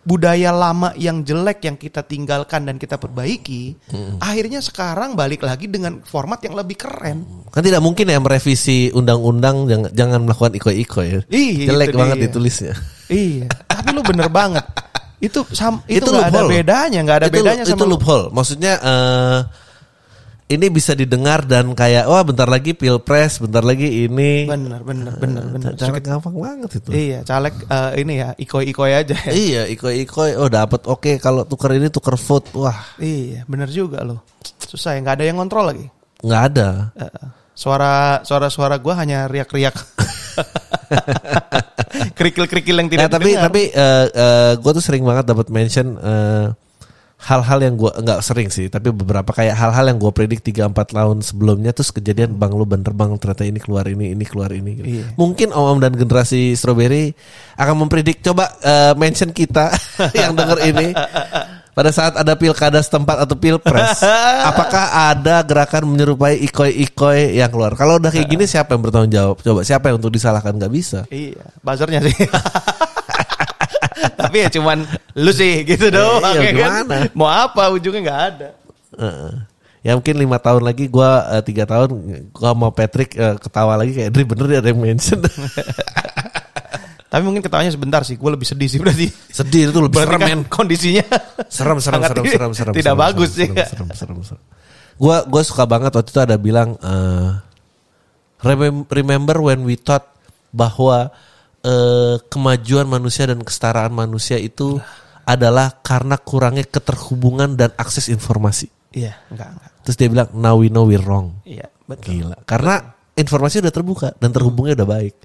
budaya lama yang jelek yang kita tinggalkan dan kita perbaiki, akhirnya sekarang balik lagi dengan format yang lebih keren. Kan tidak mungkin ya merevisi undang-undang jangan, jangan melakukan iko-iko ya. Ih, Jelek itu banget dia. ditulisnya. Iya, tapi lu bener banget. Itu sam, itu, Itu nggak ada bedanya, nggak ada itu, bedanya itu sama loophole. Maksudnya eh ini bisa didengar dan kayak wah bentar lagi pilpres, bentar lagi ini. Bener, bener, bener, bener. Cara gampang banget itu. Iya, caleg eh, ini ya, ikoi-ikoi aja ya. Iya, iko-iko oh dapat oke kalau tuker ini tuker vote. Wah, Iya, bener juga loh. Susah ya, nggak ada yang kontrol lagi. nggak ada. Eh, suara suara suara gue hanya riak-riak kerikil-kerikil yang tidak Nah, tapi didengar. tapi gue tuh sering banget dapat mention eh, hal-hal yang gue nggak sering sih, tapi beberapa kayak hal-hal yang gue predik 3-4 tahun sebelumnya terus kejadian bang lu bener bang ternyata ini keluar ini ini keluar ini. gitu. Iya. Mungkin om om dan generasi strawberry akan mempredik coba eh, mention kita yang denger ini pada saat ada pilkada setempat atau pilpres, apakah ada gerakan menyerupai ikoi-ikoi yang keluar? Kalau udah kayak gini siapa yang bertanggung jawab? Coba siapa yang untuk disalahkan nggak bisa? Iya, buzzernya sih. Tapi ya cuman lu sih gitu doang iya, ya kan. gimana? Mau apa ujungnya nggak ada. Heeh. Ya mungkin lima tahun lagi gua eh, tiga tahun gua mau Patrick eh, ketawa lagi kayak Dri bener dia ada yang mention. Tapi mungkin ketawanya sebentar sih. Gue lebih sedih sih berarti. Sedih itu lebih Berarti serem kan kondisinya Serem serem sangat serem serem serem. Tidak serem, bagus serem, sih. Serem serem serem. serem. Gua gua suka banget waktu itu ada bilang eh, remem- remember when we thought bahwa eh, kemajuan manusia dan kesetaraan manusia itu adalah karena kurangnya keterhubungan dan akses informasi. Iya, enggak enggak. Terus dia bilang now we know we're wrong. Iya, betul. Gila. Karena informasi udah terbuka dan terhubungnya udah baik.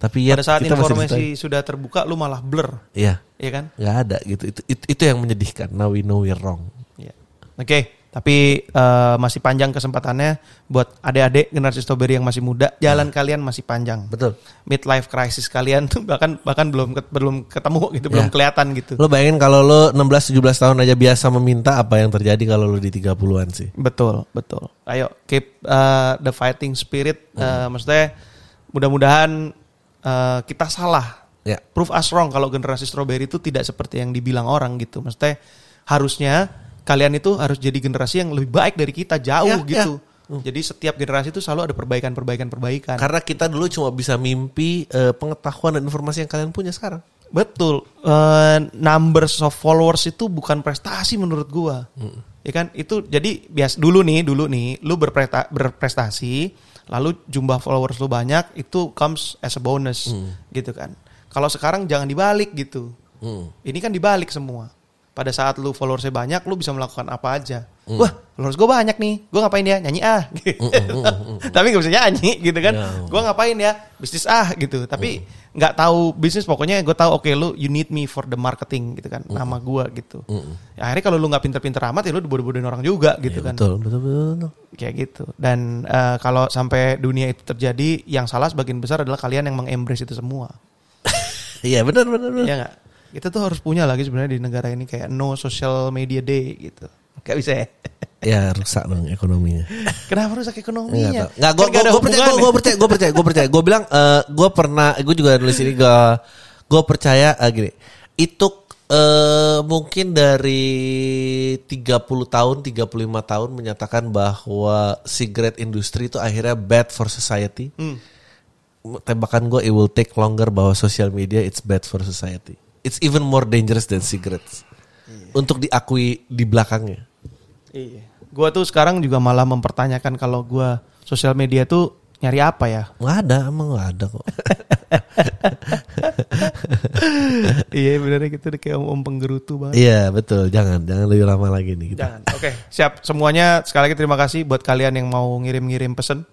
Tapi ya Pada saat kita informasi sudah terbuka lu malah blur, Iya, Iya kan? nggak ada gitu. Itu, itu itu yang menyedihkan. Now we know we're wrong. Iya. Oke, tapi eh, masih panjang kesempatannya buat adik-adik generasi strawberry yang masih muda, jalan kalian masih panjang. Betul. Midlife crisis kalian tuh bahkan bahkan belum ket- belum ketemu gitu, belum Ya. kelihatan gitu. Lo bayangin kalau lo 16 17 tahun aja biasa meminta apa yang terjadi kalau lo di 30-an sih. Betul, betul. Ayo keep uh, the fighting spirit. Uh, maksudnya mudah-mudahan uh, kita salah. Ya. Prove us wrong kalau generasi strawberry itu tidak seperti yang dibilang orang gitu. Maksudnya harusnya kalian itu harus jadi generasi yang lebih baik dari kita jauh Ya, gitu. Jadi setiap generasi itu selalu ada perbaikan-perbaikan-perbaikan. Karena kita dulu cuma bisa mimpi eh, pengetahuan dan informasi yang kalian punya sekarang. Betul. Eh, numbers of followers itu bukan prestasi menurut gua. Ya kan? Itu jadi bias dulu nih, dulu nih lu berpresta- berprestasi, lalu jumlah followers lu banyak itu comes as a bonus gitu kan. Kalau sekarang jangan dibalik gitu. Hmm. Ini kan dibalik semua. Pada saat lu followersnya banyak, lu bisa melakukan apa aja. Wah, followers gue banyak nih. Gue ngapain ya? Nyanyi ah. Tapi gak bisa nyanyi gitu kan. Ya. Gue ngapain ya? Bisnis ah gitu. Tapi nggak tahu bisnis pokoknya gue tahu oke lu you need me for the marketing gitu kan. Nama gue gitu. Ya, akhirnya kalau lu nggak pinter-pinter amat ya lu dibodoh-bodohin orang juga gitu Ya, kan. betul, betul, betul, betul. Kayak gitu. Dan eh, kalau sampai dunia itu terjadi, yang salah sebagian besar adalah kalian yang mengembrace itu semua. Iya, benar, benar, benar. Iya nggak? Kita tuh harus punya lagi sebenarnya di negara ini kayak no social media day gitu. Gak bisa ya? Ya rusak dong ekonominya. Kenapa rusak ekonominya? Enggak, Nggak, gue gue percaya, gue percaya, gue percaya, gue percaya. Gue bilang, gue pernah, gue juga nulis ini, gue gue percaya eh, gini. Itu eh, mungkin dari 30 tahun, 35 tahun menyatakan bahwa cigarette industry itu akhirnya bad for society. Hmm. Tembakan gue, it will take longer bahwa social media it's bad for society. It's even more dangerous than cigarettes. Untuk diakui di belakangnya. Iya. Gua tuh sekarang juga malah mempertanyakan kalau gua sosial media tuh nyari apa ya? Nggak ada, emang nggak ada kok. iya benernya gitu udah kayak om-om penggerutu banget. Iya betul, jangan jangan lebih lama lagi nih. Kita. Jangan. Oke, siap semuanya. Sekali lagi terima kasih buat kalian yang mau ngirim-ngirim pesen.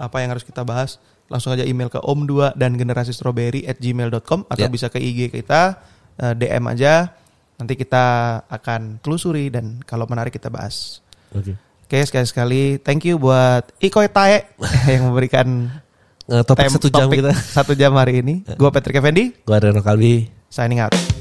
Apa yang harus kita bahas. Langsung aja email ke om2 dan generasi strawberry at gmail.com atau Ya. bisa ke IG kita eh, DM aja. Nanti kita akan telusuri dan kalau menarik kita bahas. Oke. Oke sekali-sekali thank you buat Ikoy Tae yang memberikan topik tem- satu jam topik kita. satu jam hari ini. Gue Patrick Effendi Gua Reno Kalbi. signing out.